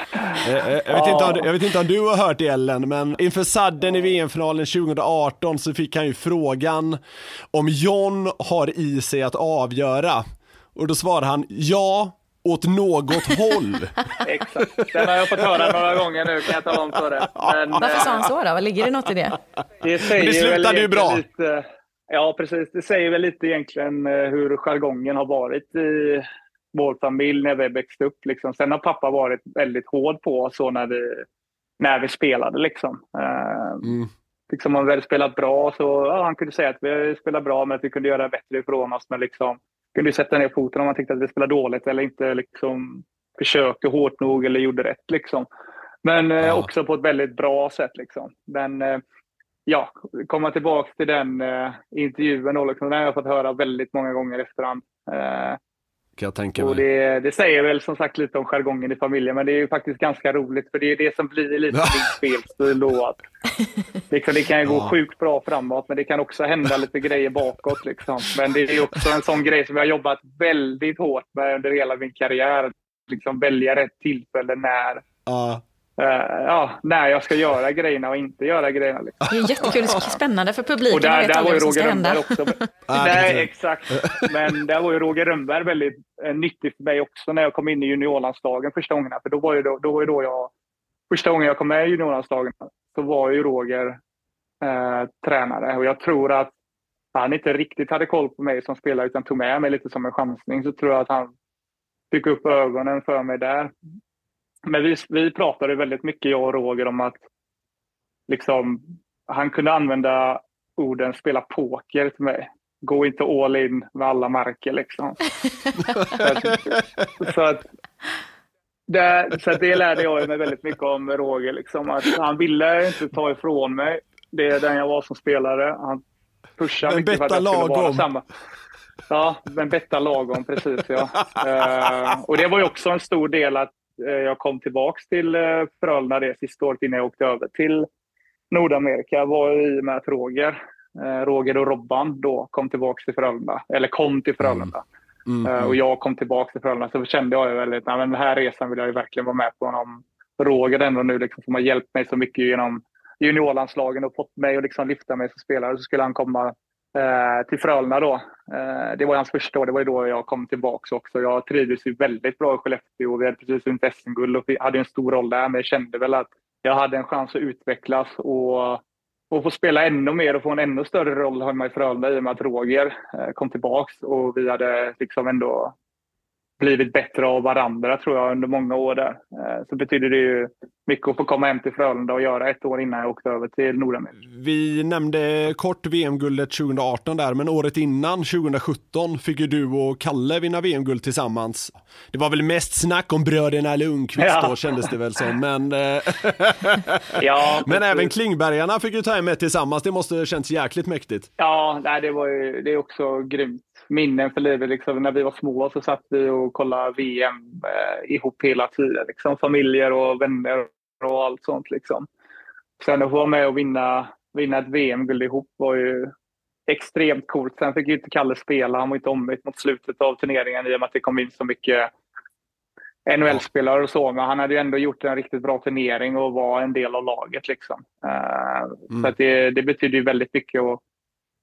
Eh, eh jag, vet inte om, jag vet inte om du har hört det Ellen, men inför sadden i VM-finalen 2018 så fick han ju frågan om John har i sig att avgöra. Och då svarade han ja, åt något håll. Exakt. Den har jag fått höra några gånger nu kan jag tala om för det. Men, Varför sa eh, han så då? Ligger det något i det? Det, säger det väl slutade ju bra. Lite, ja, precis. Det säger väl lite egentligen eh, hur jargongen har varit i vår familj när vi växte upp. Liksom. Sen har pappa varit väldigt hård på oss så när vi, när vi spelade. Liksom. Eh, Mm. liksom om vi hade spelat bra så ja, han kunde säga att vi spelade bra men att vi kunde göra bättre ifrån oss. Men liksom, kunde ju sätta ner foten om man tyckte att vi spelade dåligt eller inte liksom, försökte hårt nog eller gjorde rätt. Liksom. Men eh, Ja. också på ett väldigt bra sätt. Liksom. Men eh, ja, komma tillbaka till den eh, intervjun då, liksom, den har jag fått höra väldigt många gånger efterhand. Eh, Kan jag tänka och mig. det, det säger väl som sagt lite om jargongen i familjen, men det är ju faktiskt ganska roligt för det är det som blir lite din spelstil då. Att, liksom, det kan ju gå sjukt bra framåt, men det kan också hända lite grejer bakåt. Liksom. Men det är också en sån grej som jag har jobbat väldigt hårt med under hela min karriär. Liksom välja rätt tillfälle när, Ja. Eh, ja, när jag ska göra grejerna och inte göra grejerna. Liksom. Det är jättekul, spännande för publiken. Och där, där var ju Roger. Rönnberg också. Ah, Nej, exakt. Men där var ju Roger Rönnberg väldigt eh, nyttig för mig också när jag kom in i juniorlandslagen första gångerna. För då var ju då, då, var ju då jag, första gången jag kom med i juniorlandslagen så var ju Roger eh, tränare. Och jag tror att han inte riktigt hade koll på mig som spelare utan tog med mig lite som en chansning. Så tror jag att han fick upp ögonen för mig där. Men vi, vi pratade väldigt mycket, jag och Roger, om att liksom, han kunde använda orden spela poker till mig. Gå inte all in med alla marker liksom. så att, så att, det, så det lärde jag mig väldigt mycket om Roger. Liksom, att han ville inte ta ifrån mig det är den jag var som spelare. Han pushade Men mycket för att jag skulle vara lagom. samma. Ja, men betta lagom, precis ja. Eh, och det var ju också en stor del att jag kom tillbaks till uh, Frölunda det sista året innan jag åkte över till Nordamerika var i och med att Roger, eh, Roger och Robban då kom tillbaks till Frölunda, eller kom till Frölunda. Mm, Eh, mm. och jag kom tillbaka till Frölunda så kände jag väldigt, men den här resan vill jag ju verkligen vara med på. Om Roger ändå nu liksom, som har hjälpt mig så mycket genom juniorlandslagen och fått mig att liksom lyfta mig som spelare så skulle han komma eh, Eh, till Frölunda då. Eh, det var hans första år, det var ju då jag kom tillbaka också. Jag trivdes ju väldigt bra i Skellefteå. Vi hade precis vunnit SM-guld och vi hade en stor roll där, men jag kände väl att jag hade en chans att utvecklas och, och få spela ännu mer och få en ännu större roll hemma i Frölunda i och med att Roger eh, kom tillbaks och vi hade liksom ändå blivit bättre av varandra tror jag under många år där. Eh, Så betyder det ju mycket att få komma hem till Frölunda och göra ett år innan jag åkte över till Nordamerika. Vi nämnde kort VM-guldet 2018 där, men året innan, 2017, fick ju du och Kalle vinna VM-guld tillsammans. Det var väl mest snack om bröderna Lundqvist Ja. då, kändes det väl som, men, eh, Ja, men även Klingbergarna fick ju ta hem med tillsammans, det måste ha känts jäkligt mäktigt. Ja, nej, det, var ju, det är också grymt. Minnen för livet. Liksom. När vi var små så satt vi och kollade VM eh, ihop hela tiden. Liksom. Familjer och vänner och allt sånt. Liksom. Sen att få vara med och vinna, vinna ett VM-guld ihop var ju extremt coolt. Sen fick ju inte Kalle spela. Han var inte ombytt mot slutet av turneringen i och med att det kom in så mycket NHL-spelare och så. Men han hade ju ändå gjort en riktigt bra turnering och var en del av laget. Liksom. Eh, Mm. Så det, det betyder ju väldigt mycket. Och,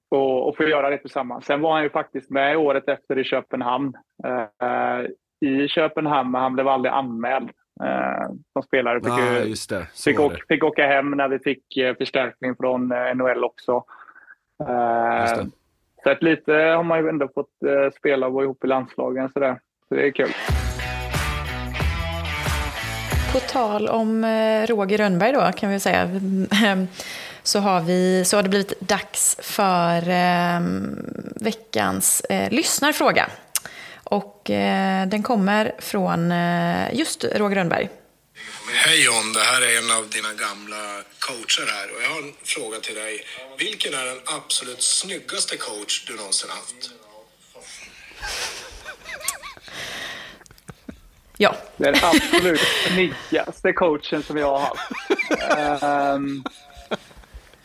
och, och få göra det tillsammans. Sen var han ju faktiskt med året efter i Köpenhamn. Eh, I Köpenhamn, men han blev aldrig anmäld eh, som spelare. Fick, Ja, ju, just det. Så fick, åka, fick åka hem när vi fick eh, förstärkning från eh, NHL också. Eh, så att lite har man ju ändå fått spela och vara ihop i landslagen. Så, där. så det är kul. På tal om Roger Rönnberg då, kan vi säga, så har, vi, så har det blivit dags för eh, veckans eh, lyssnarfråga. Och eh, den kommer från eh, just Roger Rönnberg. Hej John, det här är en av dina gamla coacher här och jag har en fråga till dig. Vilken är den absolut snyggaste coach du någonsin haft? Ja, Den absolut snyggaste coachen som jag har haft. Ehm,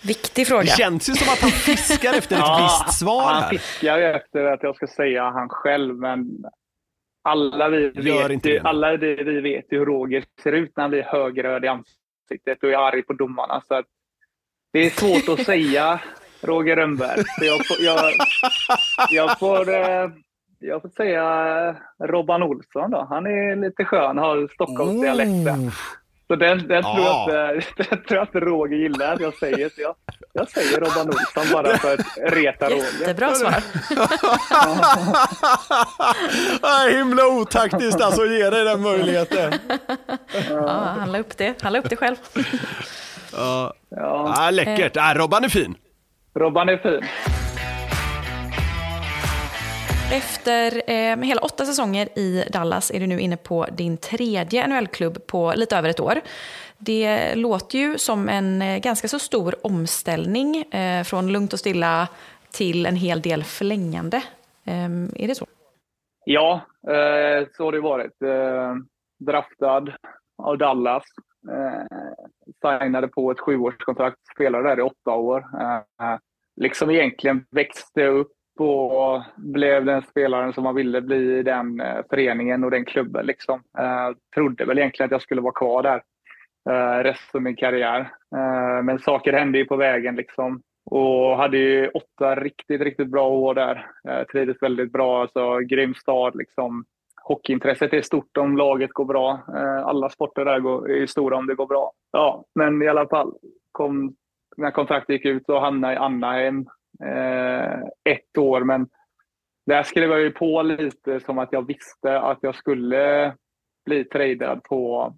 viktig fråga. Det känns ju som att han fiskar efter ett visst svar Han fiskar ju efter att jag ska säga han själv, men alla vi, Gör vet, ju, alla vi, vet ju hur Roger ser ut när han blir högröd i ansiktet och är arg på domarna. Så att det är svårt att säga Roger Rönnberg. Så jag, får, jag, jag, får, eh, jag får säga Robban Olsson. Då. Han är lite skön, har Stockholmsdialekt. där. Så den, den, tror jag Ja. inte, den tror jag inte Roger gillar att jag säger. Så jag, jag säger Robban Olsson bara för att reta Roger. Jättebra svar. Ah, himla otaktiskt alltså, ge dig den möjligheten. Ja, han la upp det, han la upp det själv. Ja. Ja, Ah, läckert. Ah, Robban är fin. Robban är fin. Efter eh, hela åtta säsonger i Dallas är du nu inne på din tredje NHL-klubb på lite över ett år. Det låter ju som en eh, ganska så stor omställning eh, från lugnt och stilla till en hel del förlängande. Eh, är det så? Ja, eh, så har det varit. Eh, draftad av Dallas. Eh, signade på ett sjuårskontrakt. Spelade där i åtta år. Eh, liksom egentligen växte upp och blev den spelaren som man ville bli i den eh, föreningen och den klubben. Liksom. Eh, trodde väl egentligen att jag skulle vara kvar där eh, resten av min karriär. Eh, men saker hände ju på vägen. Liksom. Och hade ju åtta riktigt, riktigt bra år där. Eh, trivdes väldigt bra. Alltså, grym stad. Liksom. Hockeyintresset är stort om laget går bra. Eh, alla sporter där går, är stora om det går bra. Ja, men i alla fall. Kom, när kontraktet gick ut och hamnade i Anaheim ett år. Men där skrev jag ju på lite som att jag visste att jag skulle bli tradad på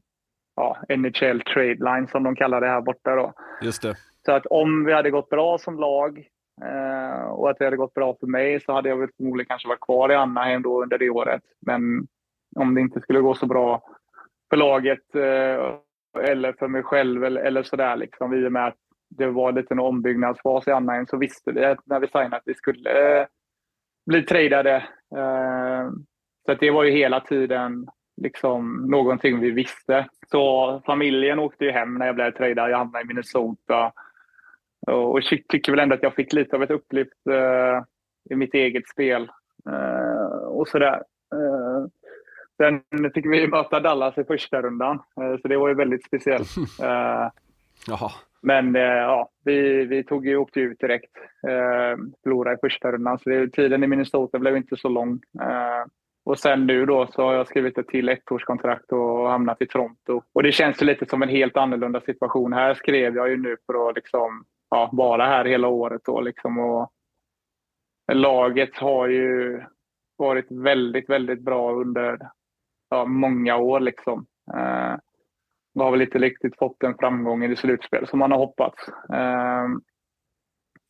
ja, NHL Trade Line som de kallar det här borta. Då. Just det. Så att om vi hade gått bra som lag eh, och att det hade gått bra för mig så hade jag väl förmodligen kanske varit kvar i Anaheim då under det året. Men om det inte skulle gå så bra för laget eh, eller för mig själv eller, eller sådär liksom i och med att det var lite en ombyggnadsfas i Anaheim så visste vi när vi signade att vi skulle eh, bli tradade. Eh, så det var ju hela tiden liksom någonting vi visste. Så familjen åkte ju hem när jag blev tradad. Jag hamnade i Minnesota. Och jag tycker väl ändå att jag fick lite av ett upplyft eh, i mitt eget spel. Eh, och sådär. Sen fick vi möta Dallas i första rundan, så det var ju väldigt speciellt. Jaha men eh, ja, vi, vi tog ju, åkte ut direkt. Eh, förlorade i första rundan, så det, tiden i Minnesota blev inte så lång. Eh, och sen nu då så har jag skrivit ett till ettårskontrakt och hamnat i Toronto. Och det känns ju lite som en helt annorlunda situation. Här skrev jag ju nu för att liksom, ja, vara här hela året. Då, liksom, och laget har ju varit väldigt, väldigt bra under ja, många år. Liksom. Eh, de har väl inte riktigt fått den framgången i slutspel som man har hoppats. Eh,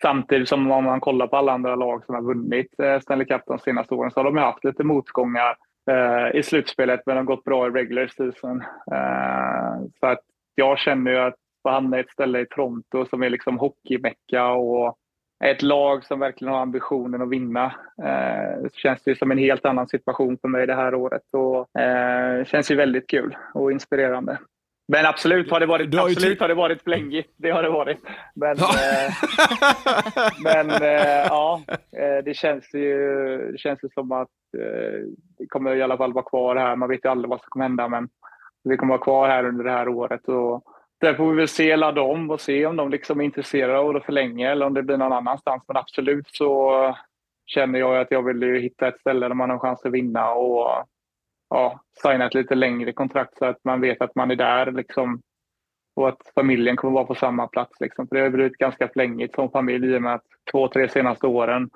samtidigt som om man kollar på alla andra lag som har vunnit eh, Stanley Cup de senaste åren så har de haft lite motgångar eh, i slutspelet men de har gått bra i regular season. Eh, så att jag känner ju att få hamna i ett ställe i Toronto som är liksom hockeymecka och ett lag som verkligen har ambitionen att vinna. Eh, känns det som en helt annan situation för mig det här året och eh, känns ju väldigt kul och inspirerande. Men absolut har det varit, Du har absolut ty- har det varit flängigt. Det har det varit. Men, eh, men eh, ja, eh, det känns ju det känns ju som att eh, det kommer i alla fall vara kvar här. Man vet ju aldrig vad som kommer hända, men vi kommer vara kvar här under det här året. Och där får vi väl se, ladda om och se om de liksom är intresserade av att förlänga eller om det blir någon annanstans. Men absolut så känner jag att jag vill ju hitta ett ställe där man har chans att vinna och ja, signa ett lite längre kontrakt så att man vet att man är där liksom, och att familjen kommer vara på samma plats. Liksom. För det har blivit ganska flängigt som familj i och med att två, tre senaste åren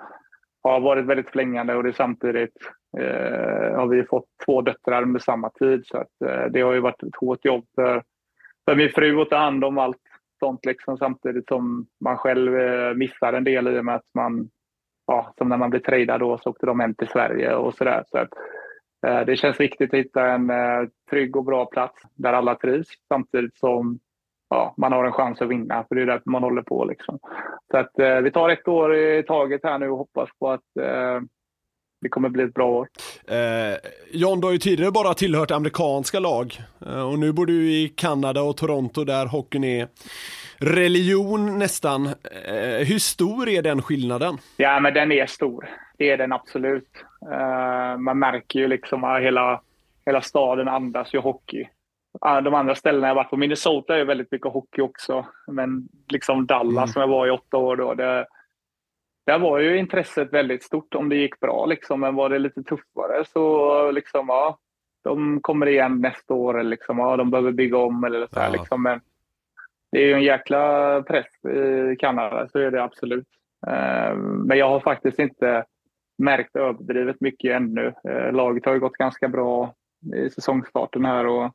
har varit väldigt flängande och det är samtidigt eh, har vi fått två döttrar under samma tid. Så att, eh, det har ju varit ett hårt jobb för, för min fru att ta hand om allt sånt liksom, samtidigt som man själv eh, missar en del i och med att man, ja, som när man blev trejdad då så åkte de hem till Sverige och sådär. Så att, eh, det känns viktigt att hitta en eh, trygg och bra plats där alla trivs samtidigt som ja, man har en chans att vinna, för det är därför man håller på. Liksom. Så att, eh, vi tar ett år i taget här nu och hoppas på att eh, det kommer bli ett bra år. Eh, John, du har ju tidigare bara tillhört amerikanska lag eh, och nu bor du i Kanada och Toronto där hockeyn är religion nästan. Eh, hur stor är den skillnaden? Ja, men den är stor. Det är den absolut. Eh, man märker ju liksom att hela, hela staden andas ju hockey. Ah, De andra ställena jag varit på, Minnesota är ju väldigt mycket hockey också. Men liksom Dallas som jag var i åtta år då, det, där var ju intresset väldigt stort om det gick bra. Liksom. Men var det lite tuffare så liksom, ja, de kommer igen nästa år. eller Liksom, ja, de behöver bygga om eller så här, Ja. liksom. Men det är ju en jäkla press i Kanada, så är det absolut. Eh, Men jag har faktiskt inte märkt överdrivet mycket ännu. Eh, Laget har ju gått ganska bra i säsongstarten här och eh,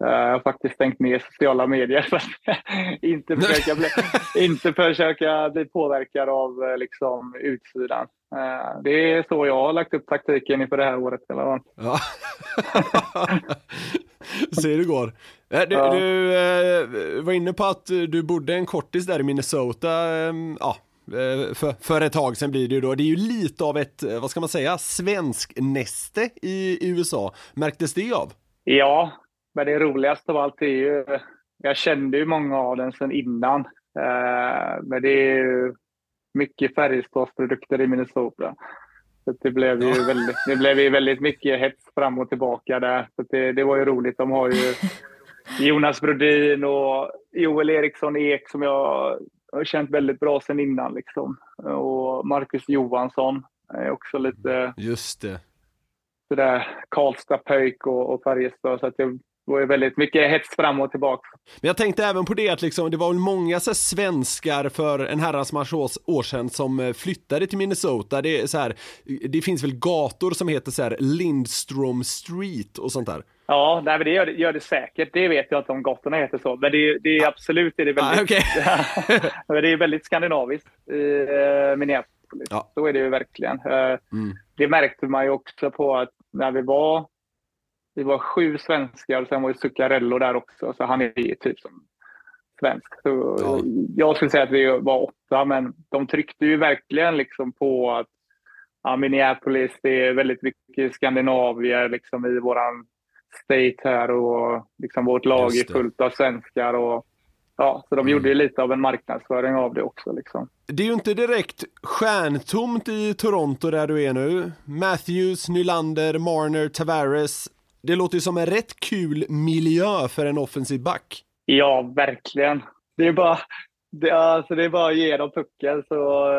jag har faktiskt stängt ner sociala medier för att inte försöka bli, inte försöka bli påverkad av eh, liksom, utsidan. Det är så jag har lagt upp taktiken inför det här året. Eller vad? Ja. Se hur det går. Du, Ja. du var inne på att du bodde en kortis där i Minnesota, ja, för, för ett tag sedan blir det ju då. Det är ju lite av ett, eh, vad ska man säga, svensk näste i USA. Märktes det av? Ja, men det roligaste av allt är ju... Jag kände ju många av den sedan innan. Eh, men det är ju mycket Färjestadsprodukter i Minnesota. Så det blev ju väldigt, det blev ju väldigt mycket hets fram och tillbaka där. Så det, det var ju roligt. De har ju Jonas Brodin och Joel Eriksson Ek som jag känt väldigt bra sedan innan. Liksom. Och Marcus Johansson är också lite Just det. sådär Karlstad, Pöjk och, och Färjestad. Så att det var ju väldigt mycket hets fram och tillbaka. Men jag tänkte även på det att liksom, det var väl många så svenskar för en herrans massa år, år sedan som eh, flyttade till Minnesota. Det, är så här, det finns väl gator som heter så här Lindstrom Street och sånt där. Ja, nej, det gör, det gör det säkert. Det vet jag inte om gatorna heter så. Men det, det är absolut det är det Ah, väldigt, okej. men det är väldigt skandinaviskt i eh, Minneapolis. Ja. Så är det ju verkligen. Eh, Mm. Det märkte man ju också på att när vi var, vi var sju svenskar och sen var ju Zuccarello där också. Så han är ju typ som svensk. Så Ja. Jag skulle säga att vi var åtta, men de tryckte ju verkligen liksom på att ja, Minneapolis, det är väldigt mycket skandinavier liksom i våran state här och liksom vårt lag är fullt av svenskar. Och ja, så de gjorde ju lite av en marknadsföring av det också. Liksom. Det är ju inte direkt stjärntomt i Toronto där du är nu. Matthews, Nylander, Marner, Tavares. Det låter ju som en rätt kul miljö för en offensiv back. Ja, verkligen. Det är bara, det, alltså det är bara att ge dem pucken så,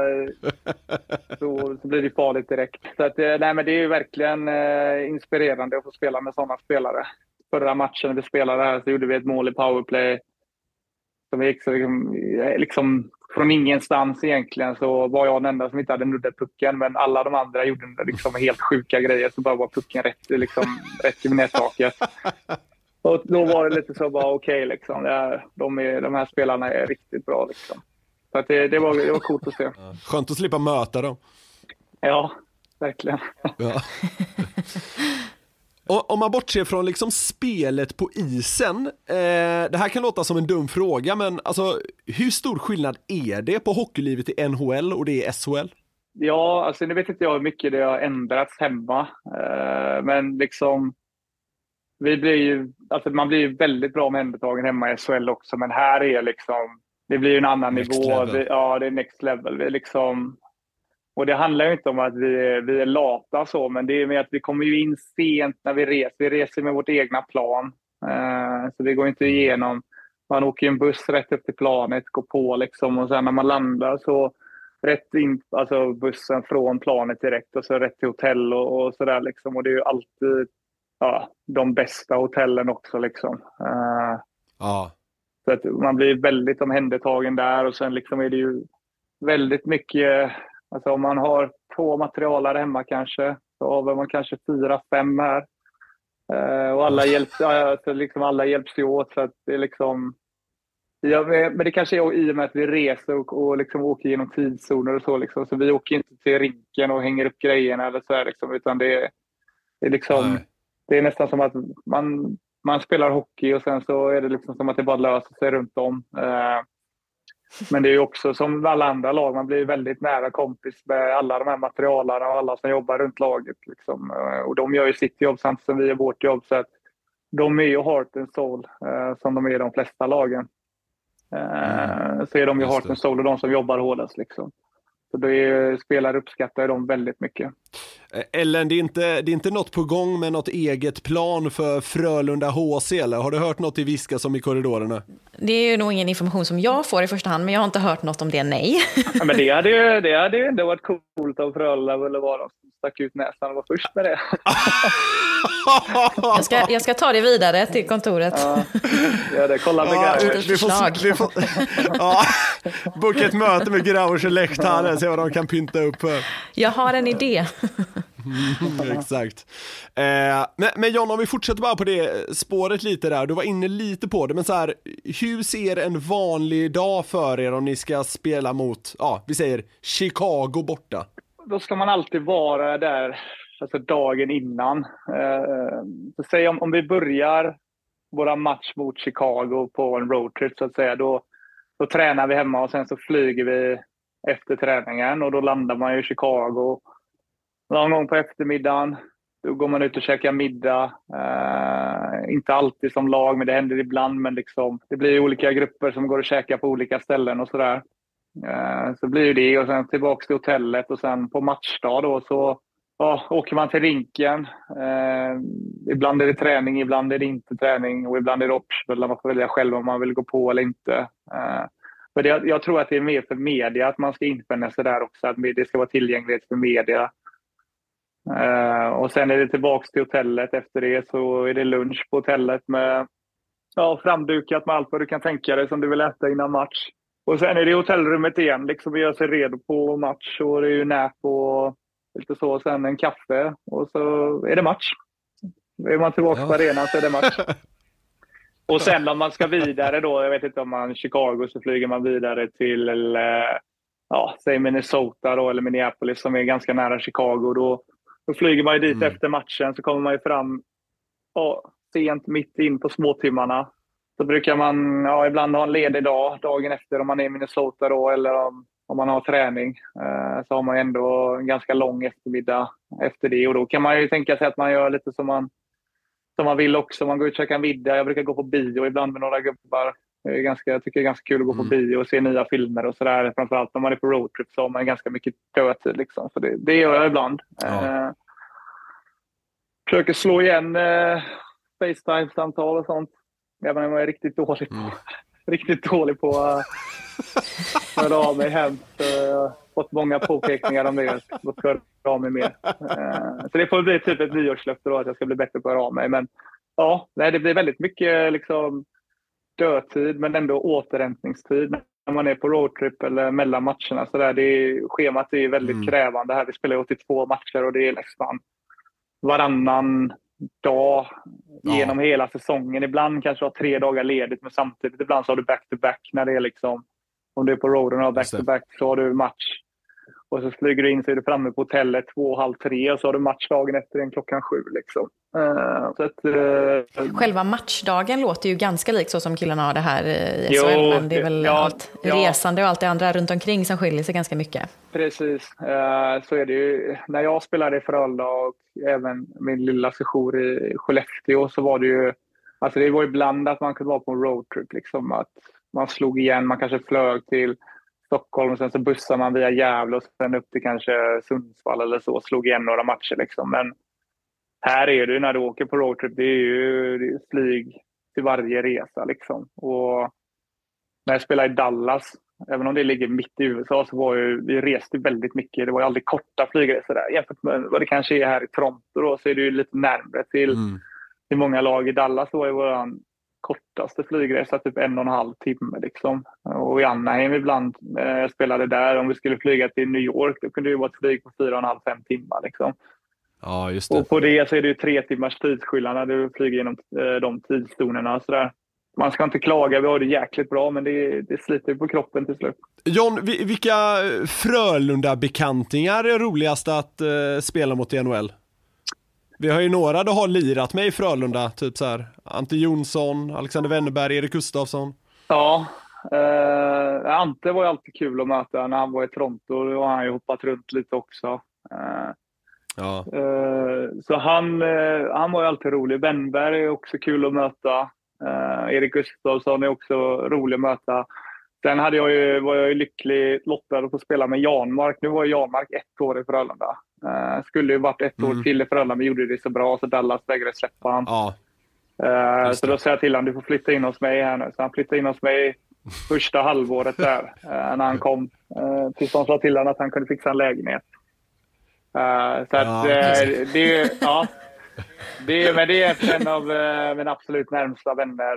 så, så blir det farligt direkt. Så att, eh, nej, men det är ju verkligen eh, inspirerande att få spela med sådana spelare. Förra matchen vi spelade här så gjorde vi ett mål i powerplay. Som gick så liksom, eh, liksom från ingenstans egentligen så var jag den enda som inte hade nuddat pucken. Men alla de andra gjorde liksom helt sjuka grejer. Så bara var pucken rätt, liksom, rätt i nättaket. Och då var det lite så bara okej, okay, liksom. de, de här spelarna är riktigt bra. Liksom. Så att det, det, var, det var coolt att se. Skönt att slippa möta dem. Ja, verkligen. Ja. Om man bortser från liksom spelet på isen, eh, det här kan låta som en dum fråga, men alltså hur stor skillnad är det på hockeylivet i NHL och det i SHL? Ja, alltså nu vet inte jag hur mycket det har ändrats hemma, eh, men liksom vi blir ju, alltså man blir ju väldigt bra omhändertagen hemma i SHL också, men här är liksom, det blir ju en annan next nivå. Vi, ja, det är next level. Vi liksom, och det handlar ju inte om att vi är, vi är lata så, men det är med att vi kommer ju in sent när vi reser. Vi reser med vårt egna plan. Uh, så det går inte igenom. Man åker en buss rätt upp till planet, går på liksom och sen när man landar så rätt in, alltså bussen från planet direkt och så rätt till hotell och, och sådär liksom. Och det är ju alltid ja, de bästa hotellen också liksom. Uh, ja. Så att man blir väldigt omhändertagen där och sen liksom är det ju väldigt mycket Alltså om man har två materialare hemma kanske, så har man kanske fyra, fem här. Eh, och alla hjälps, alltså liksom alla hjälps ju åt. Så att det är liksom, ja, men det kanske är i och med att vi reser och, och liksom åker genom tidszoner och så. Liksom. Så vi åker inte till rinken och hänger upp grejerna eller så här, liksom, utan det är, det är liksom, det är nästan som att man, man spelar hockey och sen så är det liksom som att det bara löser sig runt om. Eh, men det är också som alla andra lag, man blir väldigt nära kompis med alla de här materialarna och alla som jobbar runt laget. Liksom. Eh, och de gör ju sitt jobb samtidigt som vi gör vårt jobb. Så att de är ju heart and soul, eh, som de är i de flesta lagen. Eh, så är de ju heart and soul och de som jobbar hårdast. Liksom. Så det spelare uppskattar de väldigt mycket. Eh, Ellen, det är, inte, det är inte något på gång med något eget plan för Frölunda HC eller? Har du hört något i viska som i korridorerna? Det är ju nog ingen information som jag får i första hand, men jag har inte hört något om det, nej. Ja, men det hade ju, det hade ju ändå varit coolt om Frölunda ville vara de som stack ut näsan och var först med det. jag, ska, jag ska ta det vidare till kontoret. Ja, ja det. Kolla med ja, vi får, vi får, ja, Boka ett möte med Grauers och läktaren, se vad de kan pynta upp. Jag har en idé. Mm, exakt. Eh, men, men John, om vi fortsätter bara på det spåret lite där, du var inne lite på det, men så här, hur ser en vanlig dag för er om ni ska spela mot, ja, vi säger Chicago borta? Då ska man alltid vara där, alltså dagen innan. Eh, så säg om, om vi börjar våra match mot Chicago på en roadtrip så att säga, då, då tränar vi hemma och sen så flyger vi efter träningen och då landar man i Chicago någon gång på eftermiddagen. Då går man ut och käkar middag. Eh, inte alltid som lag, men det händer ibland. Men liksom, det blir olika grupper som går och käkar på olika ställen och sådär. Eh, så blir det och sen tillbaka till hotellet och sen på matchdag då så ja, åker man till rinken. Eh, ibland är det träning, ibland är det inte träning och ibland är det optional. Man får välja själv om man vill gå på eller inte. Eh, men det, jag tror att det är mer för media att man ska infinna sig där också. Att det ska vara tillgänglighet för media. Uh, och sen är det tillbaks till hotellet. Efter det så är det lunch på hotellet med ja, framdukat med allt vad du kan tänka dig som du vill äta innan match. Och sen är det hotellrummet igen, liksom göra sig redo på match. Och det är ju nap och lite så. Sen en kaffe och så är det match. Är man tillbaka ja. på arenan så är det match. Och sen om man ska vidare då, jag vet inte om man Chicago så flyger man vidare till eh, ja, säg Minnesota då, eller Minneapolis som är ganska nära Chicago. Då då flyger man ju dit mm. efter matchen, så kommer man ju fram ja, sent, mitt in på småtimmarna. Så brukar man ja, ibland ha en ledig dag dagen efter om man är i Minnesota då, eller om, om man har träning. Eh, så har man ändå en ganska lång eftermiddag efter det. Och då kan man ju tänka sig att man gör lite som man, som man vill också. Man går ut och käkar middag. Jag brukar gå på bio ibland med några gubbar. Det är ganska, jag tycker det är ganska kul att gå på Mm. bio och se nya filmer och sådär. Framförallt om man är på roadtrip så har man ganska mycket dödtid. Liksom. Så det, det gör jag ibland. Ja. Eh, försöker slå igen eh, Facetime-samtal och sånt. Även om jag är riktigt dålig på, Mm. riktigt dålig på att höra av mig hem. Så jag har fått många påpekningar om det. Jag ska höra av mig mer. Eh, Så det får bli typ ett nyårslöfte då, att jag ska bli bättre på att höra av mig. Men ja, det blir väldigt mycket liksom, dödtid men ändå återhämtningstid när man är på roadtrip eller mellan matcherna. Så där, det är, schemat är väldigt Mm. krävande här. Vi spelar 82 matcher och det är nästan varannan dag Ja. genom hela säsongen. Ibland kanske du har tre dagar ledigt men samtidigt ibland så har du back-to-back när det är liksom om du är på roaden och har back-to-back så har du match. Och så flyger du in så är du framme på hotellet två, halv tre och så har du match dagen efter en klockan sju. Liksom. Eh, så att, eh, Själva matchdagen låter ju ganska likt så som killarna har det här i Jo, SHL, men det är väl ja, allt ja. resande och allt det andra runt omkring som skiljer sig ganska mycket. Precis, Eh, så är det ju. När jag spelade i Frölunda och även min lilla sejour i Skellefteå så var det ju, alltså det var ibland att man kunde vara på en roadtrip, liksom att man slog igen, man kanske flög till Stockholm och sen så bussade man via Gävle och sen upp till kanske Sundsvall eller så, slog igen några matcher liksom. Men här är det ju när du åker på roadtrip, det är ju det är flyg till varje resa liksom. Och när jag spelade i Dallas, även om det ligger mitt i USA, så var ju, vi reste väldigt mycket. Det var ju aldrig korta flygresor där. Jämfört med vad det kanske är här i Toronto då, så är det ju lite närmre till, Mm. till många lag. I Dallas var ju vår kortaste flygresa typ en och en halv timme. Liksom. Och i Anaheim ibland, när jag spelade där, om vi skulle flyga till New York, då kunde det ju vara ett flyg på fyra och en halv, fem timmar. Liksom. Ja, just det. Och på det så är det ju tre timmars tidsskillnad när du flyger genom eh, de tidszonerna. sådär. Man ska inte klaga, vi har det jäkligt bra, men det, det sliter på kroppen till slut. John, vi- vilka Frölunda-bekantingar är roligast att eh, spela mot i NHL? Vi har ju några du har lirat med i Frölunda, typ så här Ante Jonsson, Alexander Wennerberg, Erik Gustafsson. Ja, eh, Ante var ju alltid kul att möta. När han var i Toronto då har han ju hoppat runt lite också. Eh, Ja. eh, så han, eh, han var ju alltid rolig. Wennberg är också kul att möta. Eh, Erik Gustafsson är också rolig att möta. Sen hade jag ju, var jag ju lycklig lottad att få spela med Janmark. Nu var Janmark ett år i Frölunda. Eh, skulle ju varit ett Mm. år till i Frölunda, men gjorde det så bra så Dallas vägrade släppa honom. Ja, Just så då sa jag till honom, du får flytta in hos mig här nu. Så han flyttade in hos mig första halvåret där, eh, när han kom. Uh, tills de sa till honom att han kunde fixa en lägenhet. Så att, Ja, eh, det, ja, det, men det är en av uh, mina absolut närmsta vänner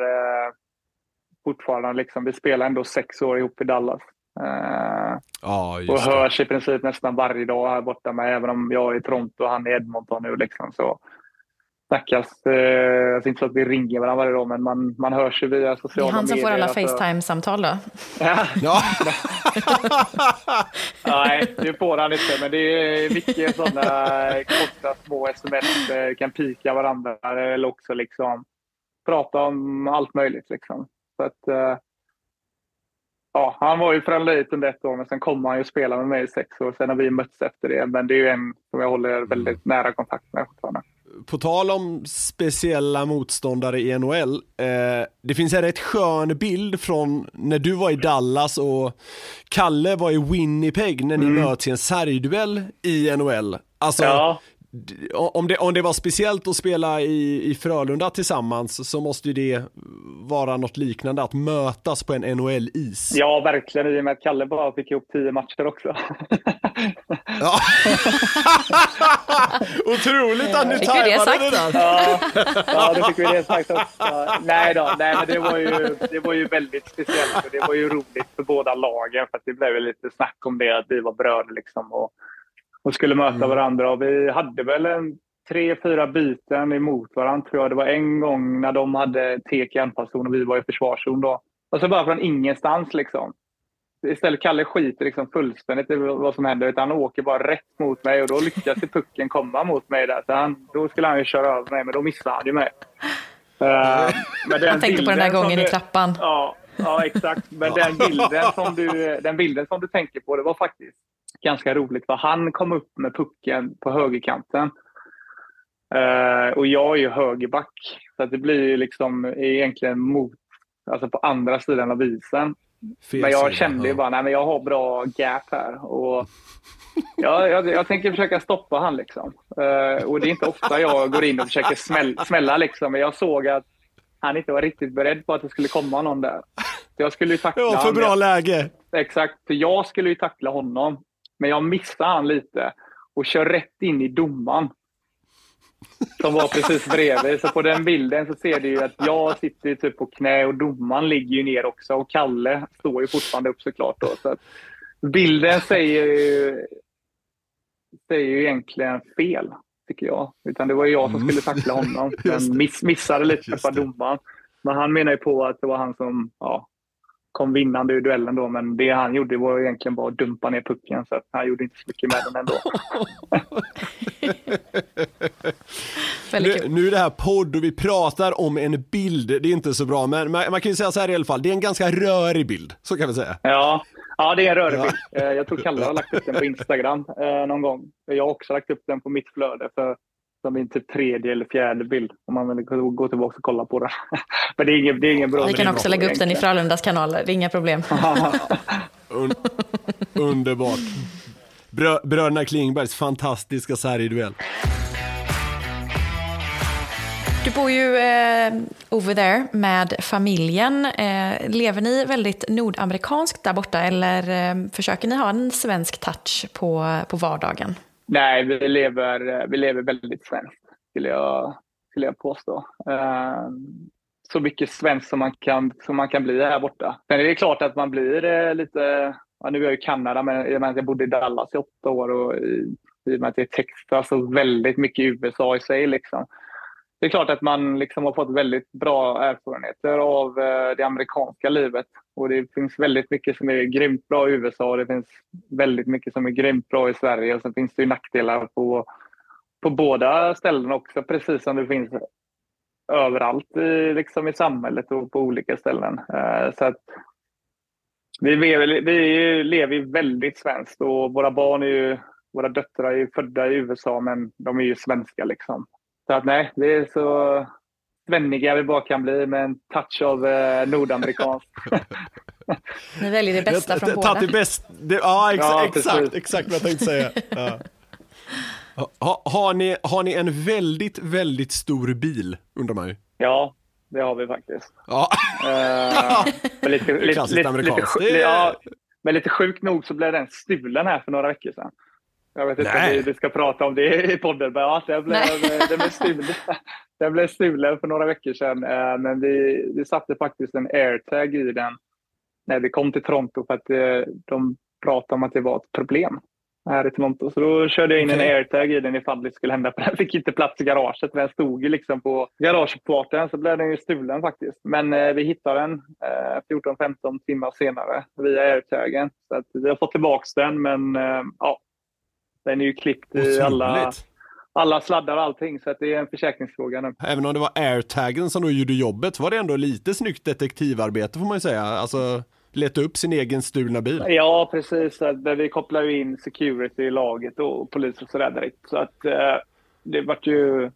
fortfarande. Liksom. Vi spelar ändå sex år ihop i Dallas. Eh, ja och det. hörs i princip nästan varje dag här borta med, även om jag är i Toronto och han är i Edmonton nu. Liksom, så snackas. Eh, jag inte så att vi ringer varandra varje dag, men man, man hörs ju via Det är sociala medier. han som får alla alltså. Facetime-samtal då. Ja, Ja. nej, det får han inte, men det är mycket sådana korta små sms. eh, kan pika varandra eller också liksom prata om allt möjligt. Liksom. Så att, eh, ja, han var ju föräldrait under ett år, men sen kom han ju spela med mig i sex år. Sen har vi mötts efter det, men det är ju en som jag håller väldigt nära kontakt med fortfarande. På tal om speciella motståndare i NHL, eh, det finns en rätt skön bild från när du var i Dallas och Kalle var i Winnipeg när ni möts i en sargduell i NHL. Alltså, Ja. Om det, om det var speciellt att spela i, i Frölunda tillsammans så måste ju det vara något liknande, att mötas på en NHL-is. Ja, verkligen. I och med att Kalle bara fick ihop tio matcher också. Ja. Otroligt att ni det tajmade sagt? det där. Ja, ja då fick vi det sagt också. Ja, Nej då, nej, men det var, ju, det var ju väldigt speciellt och det var ju roligt för båda lagen för att det blev lite snack om det att vi var bröder liksom och, och skulle möta varandra. Och vi hade väl en tre, fyra byten emot varandra tror jag. Det var en gång när de hade tek i anfallszon och vi var i försvarszon då. Och så bara från ingenstans liksom. Istället Kalle skiter liksom fullständigt i vad som händer. Utan han åker bara rätt mot mig och då lyckas pucken komma mot mig där. Så han, då skulle han ju köra över mig, men då missade han ju mig. Uh, Han tänkte på den där gången i trappan. Ja, ja exakt. Men den bilden, som du, den bilden som du tänker på, det var faktiskt ganska roligt. För han kom upp med pucken på högerkanten. Eh, och jag är ju högerback. Så att det blir ju liksom egentligen mot alltså på andra sidan av isen. Fel men jag sida, kände ju ja. bara, nej men jag har bra gap här. Och ja, jag, jag tänker försöka stoppa han liksom. Eh, och det är inte ofta jag går in och försöker smäll, smälla liksom. Men jag såg att han inte var riktigt beredd på att det skulle komma någon där. Så jag skulle ju tackla Det var för bra läge. Exakt, för jag skulle ju tackla honom. Men jag missade han lite och kör rätt in i domaren. Som var precis bredvid. Så på den bilden så ser du ju att jag sitter typ på knä och domaren ligger ju ner också. Och Kalle står ju fortfarande upp såklart. Då, så bilden säger ju, säger ju egentligen fel, tycker jag. Utan det var ju jag som skulle tackla honom. Men miss, missade lite för domaren. Men han menar ju på att det var han som ja, kom vinnande ur duellen då, men det han gjorde var egentligen bara att dumpa ner pucken, så att han gjorde inte så mycket med den ändå. Nu, nu är det här podd och vi pratar om en bild, det är inte så bra, men man, man kan ju säga så här i alla fall, det är en ganska rörig bild, så kan vi säga. Ja, ja det är en rörig bild. Eh, Jag tror Kalle har lagt upp den på Instagram eh, någon gång. Jag har också lagt upp den på mitt flöde för som min typ tredje eller fjärde bild. Om man vill gå tillbaka och kolla på den. Men det är ingen, det är ingen bra Vi kan också lägga upp den i Frölundas kanaler, det är inga problem. Un, underbart. Brö, bröderna Klingbergs fantastiska sargduell. Du bor ju eh, over there med familjen. Eh, lever ni väldigt nordamerikanskt där borta eller eh, försöker ni ha en svensk touch på, på vardagen? Nej, vi lever, vi lever väldigt svenskt, skulle jag, skulle jag påstå. Ehm, så mycket svenskt som man, kan, som man kan bli här borta. Sen är det klart att man blir eh, lite... Ja, nu är jag i Kanada, men i och med att jag bodde i Dallas i åtta år och i, i och med att det är Texas och väldigt mycket USA i sig. Liksom. Det är klart att man liksom har fått väldigt bra erfarenheter av eh, det amerikanska livet. Och det finns väldigt mycket som är grymt bra i USA och det finns väldigt mycket som är grymt bra i Sverige. Och sen finns det ju nackdelar på, på båda ställena också, precis som det finns överallt i, liksom i samhället och på olika ställen. Eh, så att vi, lever, vi lever ju väldigt svenskt och våra barn är ju, våra döttrar är ju födda i USA men de är ju svenska liksom. Så att nej, det är så svenniga vi bara kan bli med en touch av eh, nordamerikanskt. Ni väljer det bästa från båda. Tagit bäst, det, ja, ex, Ja, exakt, exakt vad jag tänkte säga. Ja. Ha, har, ni, har ni en väldigt, väldigt stor bil, undrar man ju. Ja, det har vi faktiskt. Ja, men lite, lite, klassiskt lite, lite, amerikanskt. Det är- ja, men lite sjukt nog så blev den stulen här för några veckor sedan. Jag vet inte Nej. om vi, ska prata om det i podden, men ja, den, blev, den, blev stulen, den blev stulen för några veckor sedan. Eh, Men vi, vi satte faktiskt en airtag i den när vi kom till Toronto för att eh, de pratade om att det var ett problem här i Toronto. Så då körde jag in en Okej. airtag i den ifall det skulle hända. För den fick inte plats i garaget. Den stod ju liksom på garageuppfarten så blev den ju stulen faktiskt. Men eh, vi hittade den eh, 14-15 timmar senare via airtagen. Så att vi har fått tillbaka den men eh, ja, den är ju klippt i alla, alla sladdar och allting. Så att det är en försäkringsfråga nu. Även om det var airtagen som då gjorde jobbet var det ändå lite snyggt detektivarbete får man ju säga. Alltså, leta upp sin egen stulna bil. Ja, precis. Eh, Vi kopplar ju in security i laget och polis och sådär direkt. Så att eh, det vart ju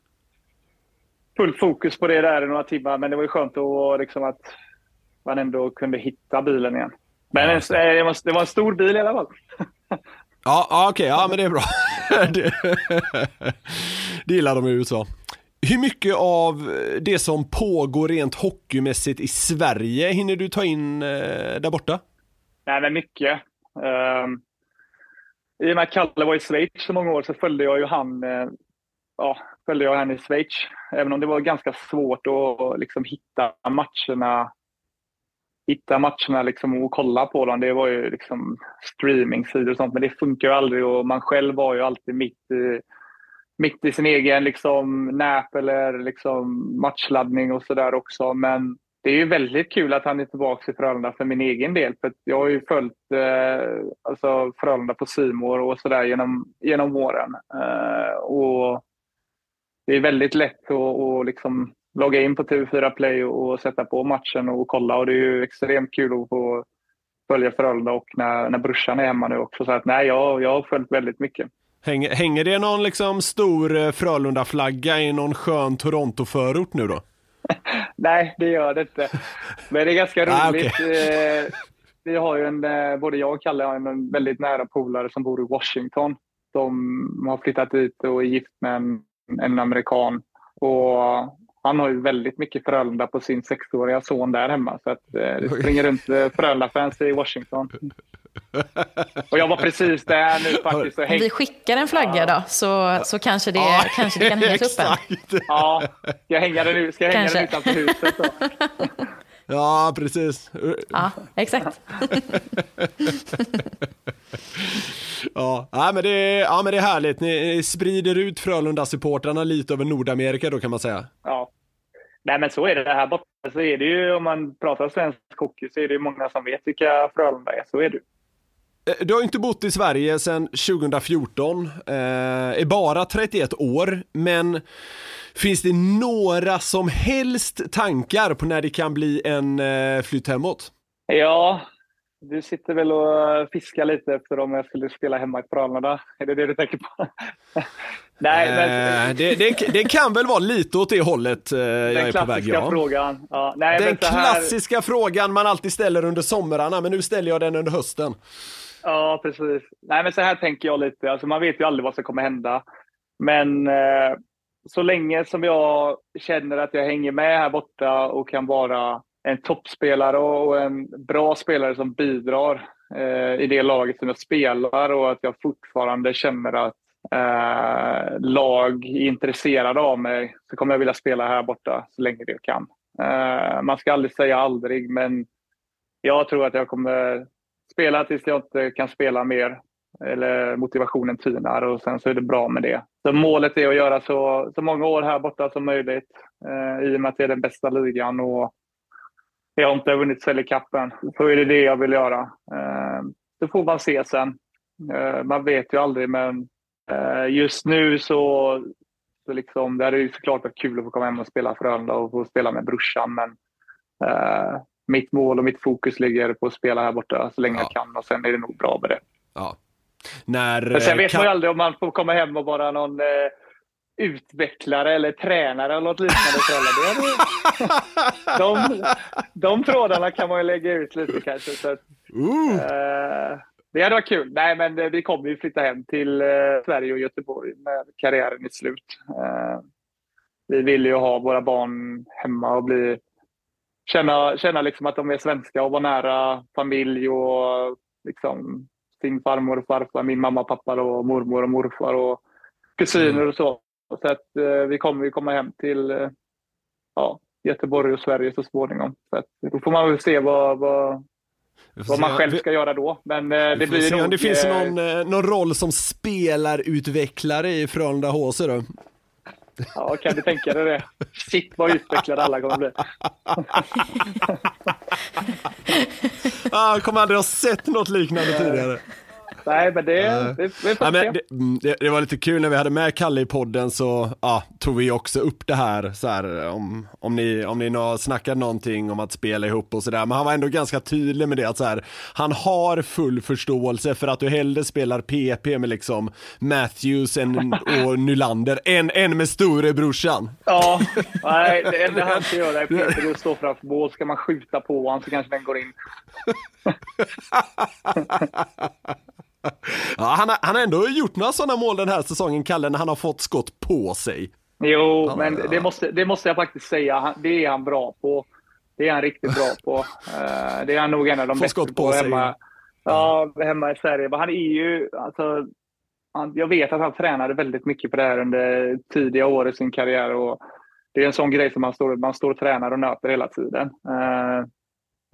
fullt fokus på det där i några timmar. Men det var ju skönt att, liksom, att man ändå kunde hitta bilen igen. Men en, det, var, det var en stor bil i alla fall. Ja, ja okej, ja men det är bra. det, det gillar de i USA. Hur mycket av det som pågår rent hockeymässigt i Sverige hinner du ta in eh, där borta? Nej, men mycket. Um, I och med att Kalle var i Schweiz så många år så följde jag ju han, eh, ja, följde jag han i Schweiz. Även om det var ganska svårt att liksom hitta matcherna hitta matcherna liksom och kolla på dem. Det var ju liksom streamingsidor och sånt, men det funkar ju aldrig och man själv var ju alltid mitt i, mitt i sin egen liksom nap eller liksom matchladdning och sådär också. Men det är ju väldigt kul att han är tillbaka i Frölunda för min egen del. För att jag har ju följt eh, alltså Frölunda på Simor och sådär genom, genom åren. Eh, och det är väldigt lätt att, och liksom logga in på TV4 Play och, sätta på matchen och kolla. Och det är ju extremt kul att få följa Frölunda och när, när brorsan är hemma nu också. Så att nej, jag, jag har följt väldigt mycket. Hänger, hänger det någon liksom stor eh, Frölunda-flagga i någon skön Toronto-förort nu då? Nej, det gör det inte. Men det är ganska Ah, roligt. Eh, Vi har ju en, eh, både jag och Kalle har en väldigt nära polare som bor i Washington. De har flyttat dit och är gift med en, en amerikan. Och han har ju väldigt mycket Frölunda på sin sexåriga son där hemma. Så att eh, det springer runt eh, Frölunda-fans i Washington. Och jag var precis där nu faktiskt. Häng... vi skickar en flagga då, så, så kanske, det, kanske det kan hängas upp en. Ja, jag hänga den, ut- ska jag hänga den Kanske. utanför huset då? Ja, precis. Ja, exakt. Ja, ja, men det är, ja, men det är härligt. Ni sprider ut Frölunda-supportrarna lite över Nordamerika då kan man säga. Ja. Nej men så är det här borta. Så är det ju om man pratar svensk hockey så är det ju många som vet vilka Frölunda är. Så är det. Eh, Du har ju inte bott i Sverige sedan 2014, eh, är bara 31 år, men finns det några som helst tankar på när det kan bli en eh, flytt hemåt? Ja, du sitter väl och fiskar lite efter om jag skulle spela hemma i Frölunda. Är det det du tänker på? Nej, men Eh, det, det, det kan väl vara lite åt det hållet eh, jag den är på väg, klassiska ja. frågan. Ja, nej, Den här, klassiska frågan man alltid ställer under somrarna, men nu ställer jag den under hösten. Ja, precis. Nej, men så här tänker jag lite. Alltså, man vet ju aldrig vad som kommer hända. Men eh, så länge som jag känner att jag hänger med här borta och kan vara en toppspelare och och en bra spelare som bidrar eh, i det laget som jag spelar och att jag fortfarande känner att eh, lag är intresserade av mig så kommer jag vilja spela här borta så länge det kan. Eh, man ska aldrig säga aldrig, men jag tror att jag kommer spela tills jag inte kan spela mer eller motivationen tynar och sen så är det bra med det. Så målet är att göra så, så många år här borta som möjligt eh, i och med att det är den bästa ligan och jag har inte vunnit Stanley Cupen. Så är det det jag vill göra. Eh, så får man se sen. Eh, man vet ju aldrig men just nu så, så liksom, det hade ju såklart varit kul att få komma hem och spela Frölunda och få spela med brorsan men eh, mitt mål och mitt fokus ligger på att spela här borta så länge Ja. jag kan och sen är det nog bra med det. Ja. När, Men sen eh, vet kan- man ju aldrig om man får komma hem och vara någon eh, utvecklare eller tränare eller något liknande. de, de trådarna kan man ju lägga ut lite kanske. Så att, Ooh. eh, det hade varit kul. Nej, men eh, vi kommer ju flytta hem till eh, Sverige och Göteborg med karriären i slut. Eh, vi vill ju ha våra barn hemma och bli känna, känna liksom att de är svenska och vara nära familj och liksom sin farmor och farfar, min mamma och pappa och mormor och morfar och kusiner och så. Så att vi kommer ju komma hem till ja, Göteborg och Sverige så småningom. Så att, då får man väl se vad, vad, vad man själv ska göra då. Men eh, det blir se nog... det finns eh, någon, eh, någon roll som spelarutvecklare i Frölunda HC då. Ja, kan du tänka dig det? Shit vad utvecklade alla kommer bli. Ah, jag kommer aldrig ha sett något liknande tidigare. Nej, men det, Eh. det, det Ja, men det, mm, det, det var lite kul när vi hade med Kalle i podden så ja, tog vi också upp det här, så här om, om ni, om ni snackade någonting om att spela ihop och sådär. Men han var ändå ganska tydlig med det att så här, han har full förståelse för att du hellre spelar PP med liksom Matthews än, och Nylander än, än med storebrorsan. Ja, nej, det enda han ska göra är Peter att stå framför mål. Ska man skjuta på honom så kanske den går in. Ja, han, har, han har ändå gjort några sådana mål den här säsongen, Kalle, när han har fått skott på sig. Jo, Ja, men det måste, det måste jag faktiskt säga. Det är han bra på. Det är han riktigt bra på. Eh, det är han nog en av de Få bästa skott på på sig. hemma, ja, hemma i Sverige. Men han är ju, alltså, han, jag vet att han tränade väldigt mycket på det här under tidiga år i sin karriär. Och det är en sån grej som man står, man står och tränar och nöter hela tiden.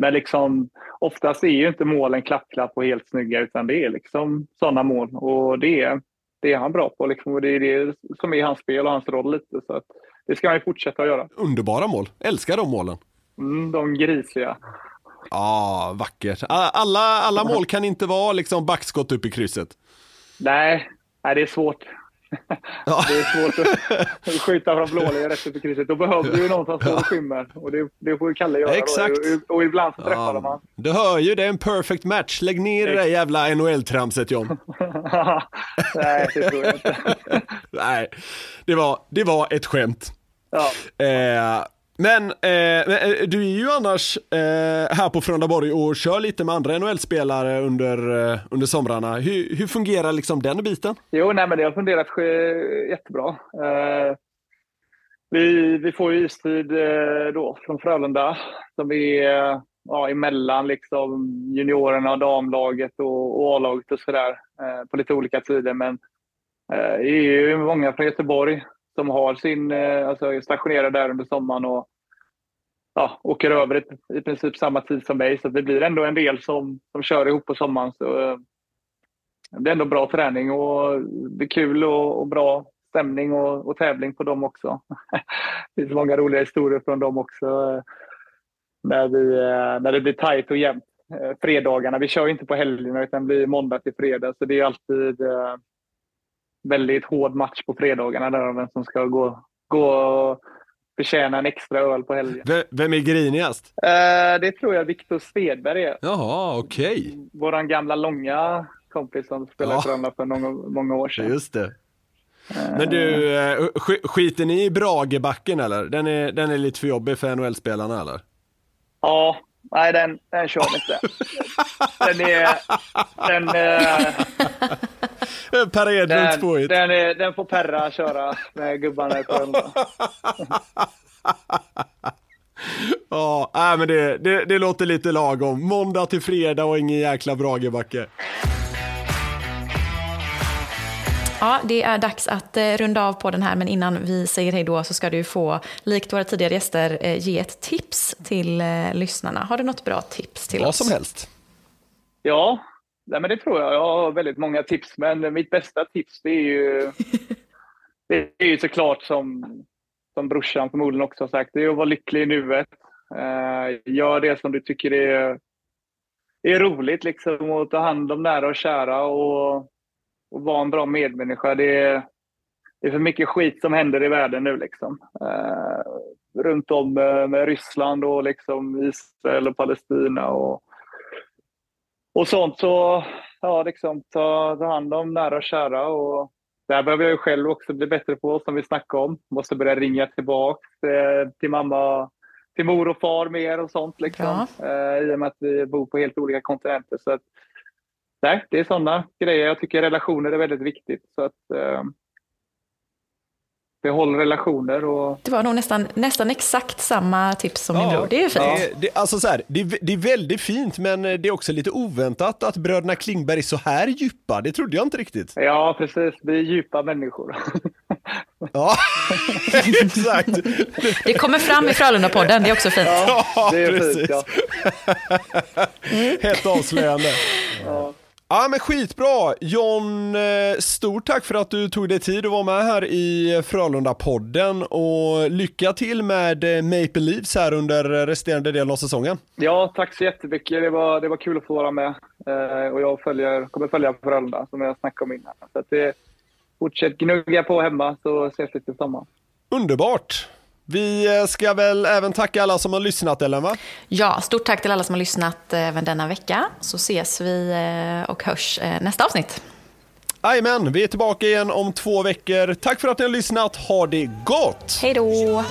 Men liksom, oftast är ju inte målen klapp-klapp och helt snygga, utan det är liksom sådana mål. Och det är, det är han bra på. Liksom, och det är det som är hans spel och hans roll lite. Så att det ska han ju fortsätta att göra. Underbara mål, älskar de målen. Mm, de grisiga. Ja, vackert. Alla, alla mål kan inte vara liksom backskott upp i krysset. Nej, nej, det är svårt. Ja. Det är svårt att, skjuta från blålinjen rätt upp i krysset. Då behöver du ju någon som står och skymmer. Och det, det får ju Kalle göra. Exakt. Och, och ibland så träffar de Ja, han. du hör ju, det är en perfect match. Lägg ner det där jävla NHL-tramset John. nej, det tror jag inte. Nej, det var, det var ett skämt. Ja. Eh, Eh, men, eh, du är ju annars eh, här på Frölundaborg och kör lite med andra NHL-spelare under, eh, under somrarna. Hur, hur fungerar liksom den biten? Jo, nej, men det har fungerat jättebra. Eh, vi, vi får ju istid eh, då från Frölunda som är eh, ja, emellan liksom juniorerna och damlaget och, och A-laget och sådär eh, på lite olika tider. Men eh, det är ju många från Göteborg som har sin, eh, alltså är där under sommaren och ja, åker över i, i princip samma tid som mig. Så det blir ändå en del som, som kör ihop på sommaren. Så, eh, det är ändå bra träning och det är kul och, och bra stämning och, och tävling på dem också. det finns många roliga historier från dem också. Eh, när, vi, när det blir tajt och jämnt. Fredagarna, vi kör ju inte på helgerna utan det blir måndag till fredag. Så det är alltid väldigt hård match på fredagarna där om vem som ska gå, gå och förtjäna en extra öl på helgen. V- vem är grinigast? Eh, det tror jag Viktor Svedberg är. Jaha, okej. Våran gamla långa kompis som spelade Ja. Frölunda för många, många år sedan. Just det. Men du, eh, sk- skiter ni i Bragebacken eller? Den är, den är lite för jobbig för NHL-spelarna eller? Ja, nej den, den kör vi inte. Den är... Den, eh, Per Edmunds den, påhitt. den, är, den får Perra köra med gubbarna i Frölunda. Ja, nej, men det, det, det låter lite lagom. Måndag till fredag och ingen jäkla Bragebacke. Ja, det är dags att eh, runda av på den här, men innan vi säger hej då så ska du få, likt våra tidigare gäster, eh, ge ett tips till eh, lyssnarna. Har du något bra tips till Vad oss? som helst. Ja, nej, men det tror jag. Jag har väldigt många tips, men mitt bästa tips det är ju, det är ju såklart som, som brorsan förmodligen också har sagt, det är att vara lycklig i nuet. Eh, gör det som du tycker är, är roligt liksom och ta hand om nära och kära och, och vara en bra medmänniska. Det är, det är för mycket skit som händer i världen nu liksom. Eh, runt om eh, med Ryssland och liksom Israel och Palestina och och sånt så, ja, liksom ta, ta hand om nära och kära. Och där behöver jag ju själv också bli bättre på, som vi snackade om. Måste börja ringa tillbaka eh, till mamma, till mor och far mer och sånt. Liksom. Eh, I och med att vi bor på helt olika kontinenter. Så att, nej, det är sådana grejer. Jag tycker relationer är väldigt viktigt. Så att, eh, behåll relationer och Det var nog nästan, nästan exakt samma tips som min bror. Det är fint. Det, det, alltså så här, det, är- det är väldigt fint men det är också lite oväntat att bröderna Klingberg är så här djupa. Det trodde jag inte riktigt. Ja, precis. Vi är djupa människor. Ja, exakt. Det kommer fram i Frölunda-podden, det är också fint. Ja, det är precis. fint. Ja. Helt avslöjande. Ja men skitbra! John, eh, stort tack för att du tog dig tid att vara med här i Frölunda-podden och lycka till med eh, Maple Leafs här under resterande delen av säsongen. Ja, tack så jättemycket. Det var, det var kul att få vara med. Eh, och jag följer, kommer följa Frölunda som jag snackade om innan. Så att det, fortsätt gnugga på hemma så ses vi till sommar. Underbart! Vi eh, ska väl även tacka alla som har lyssnat Ellen va? Ja, stort tack till alla som har lyssnat eh, även denna vecka. Så ses vi eh, och hörs nästa avsnitt. Jajamän, vi är tillbaka igen om två veckor. Tack för att ni har lyssnat, ha det gott! Hej då!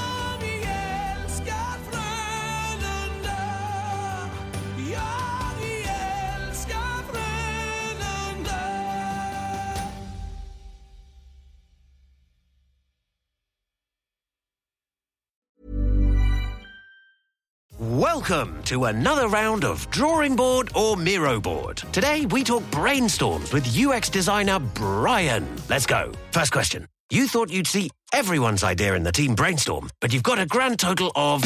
Welcome to another round of Drawing Board or Miro Board. Today we talk brainstorms with UX designer Brian. Let's go. First question. You thought you'd see everyone's idea in the team brainstorm, but you've got a grand total of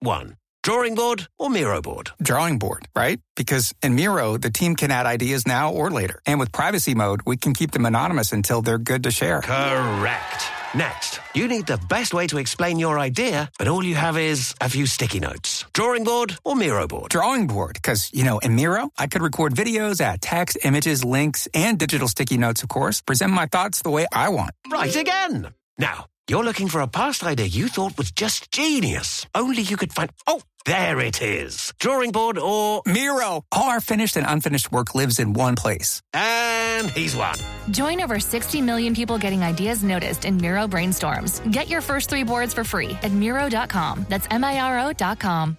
one. Drawing board or Miro board? Drawing board, right? Because in Miro, the team can add ideas now or later. And with privacy mode, we can keep them anonymous until they're good to share. Correct. Next, you need the best way to explain your idea, but all you have is a few sticky notes. Drawing board or Miro board? Drawing board, because, you know, in Miro, I could record videos, add text, images, links, and digital sticky notes, of course, present my thoughts the way I want. Right again. Now, You're looking for a past idea you thought was just genius. Only you could find. Oh, there it is. Drawing board or. Miro! All our finished and unfinished work lives in one place. And he's one. Join over 60 million people getting ideas noticed in Miro brainstorms. Get your first three boards for free at Miro.com. That's M I R O.com.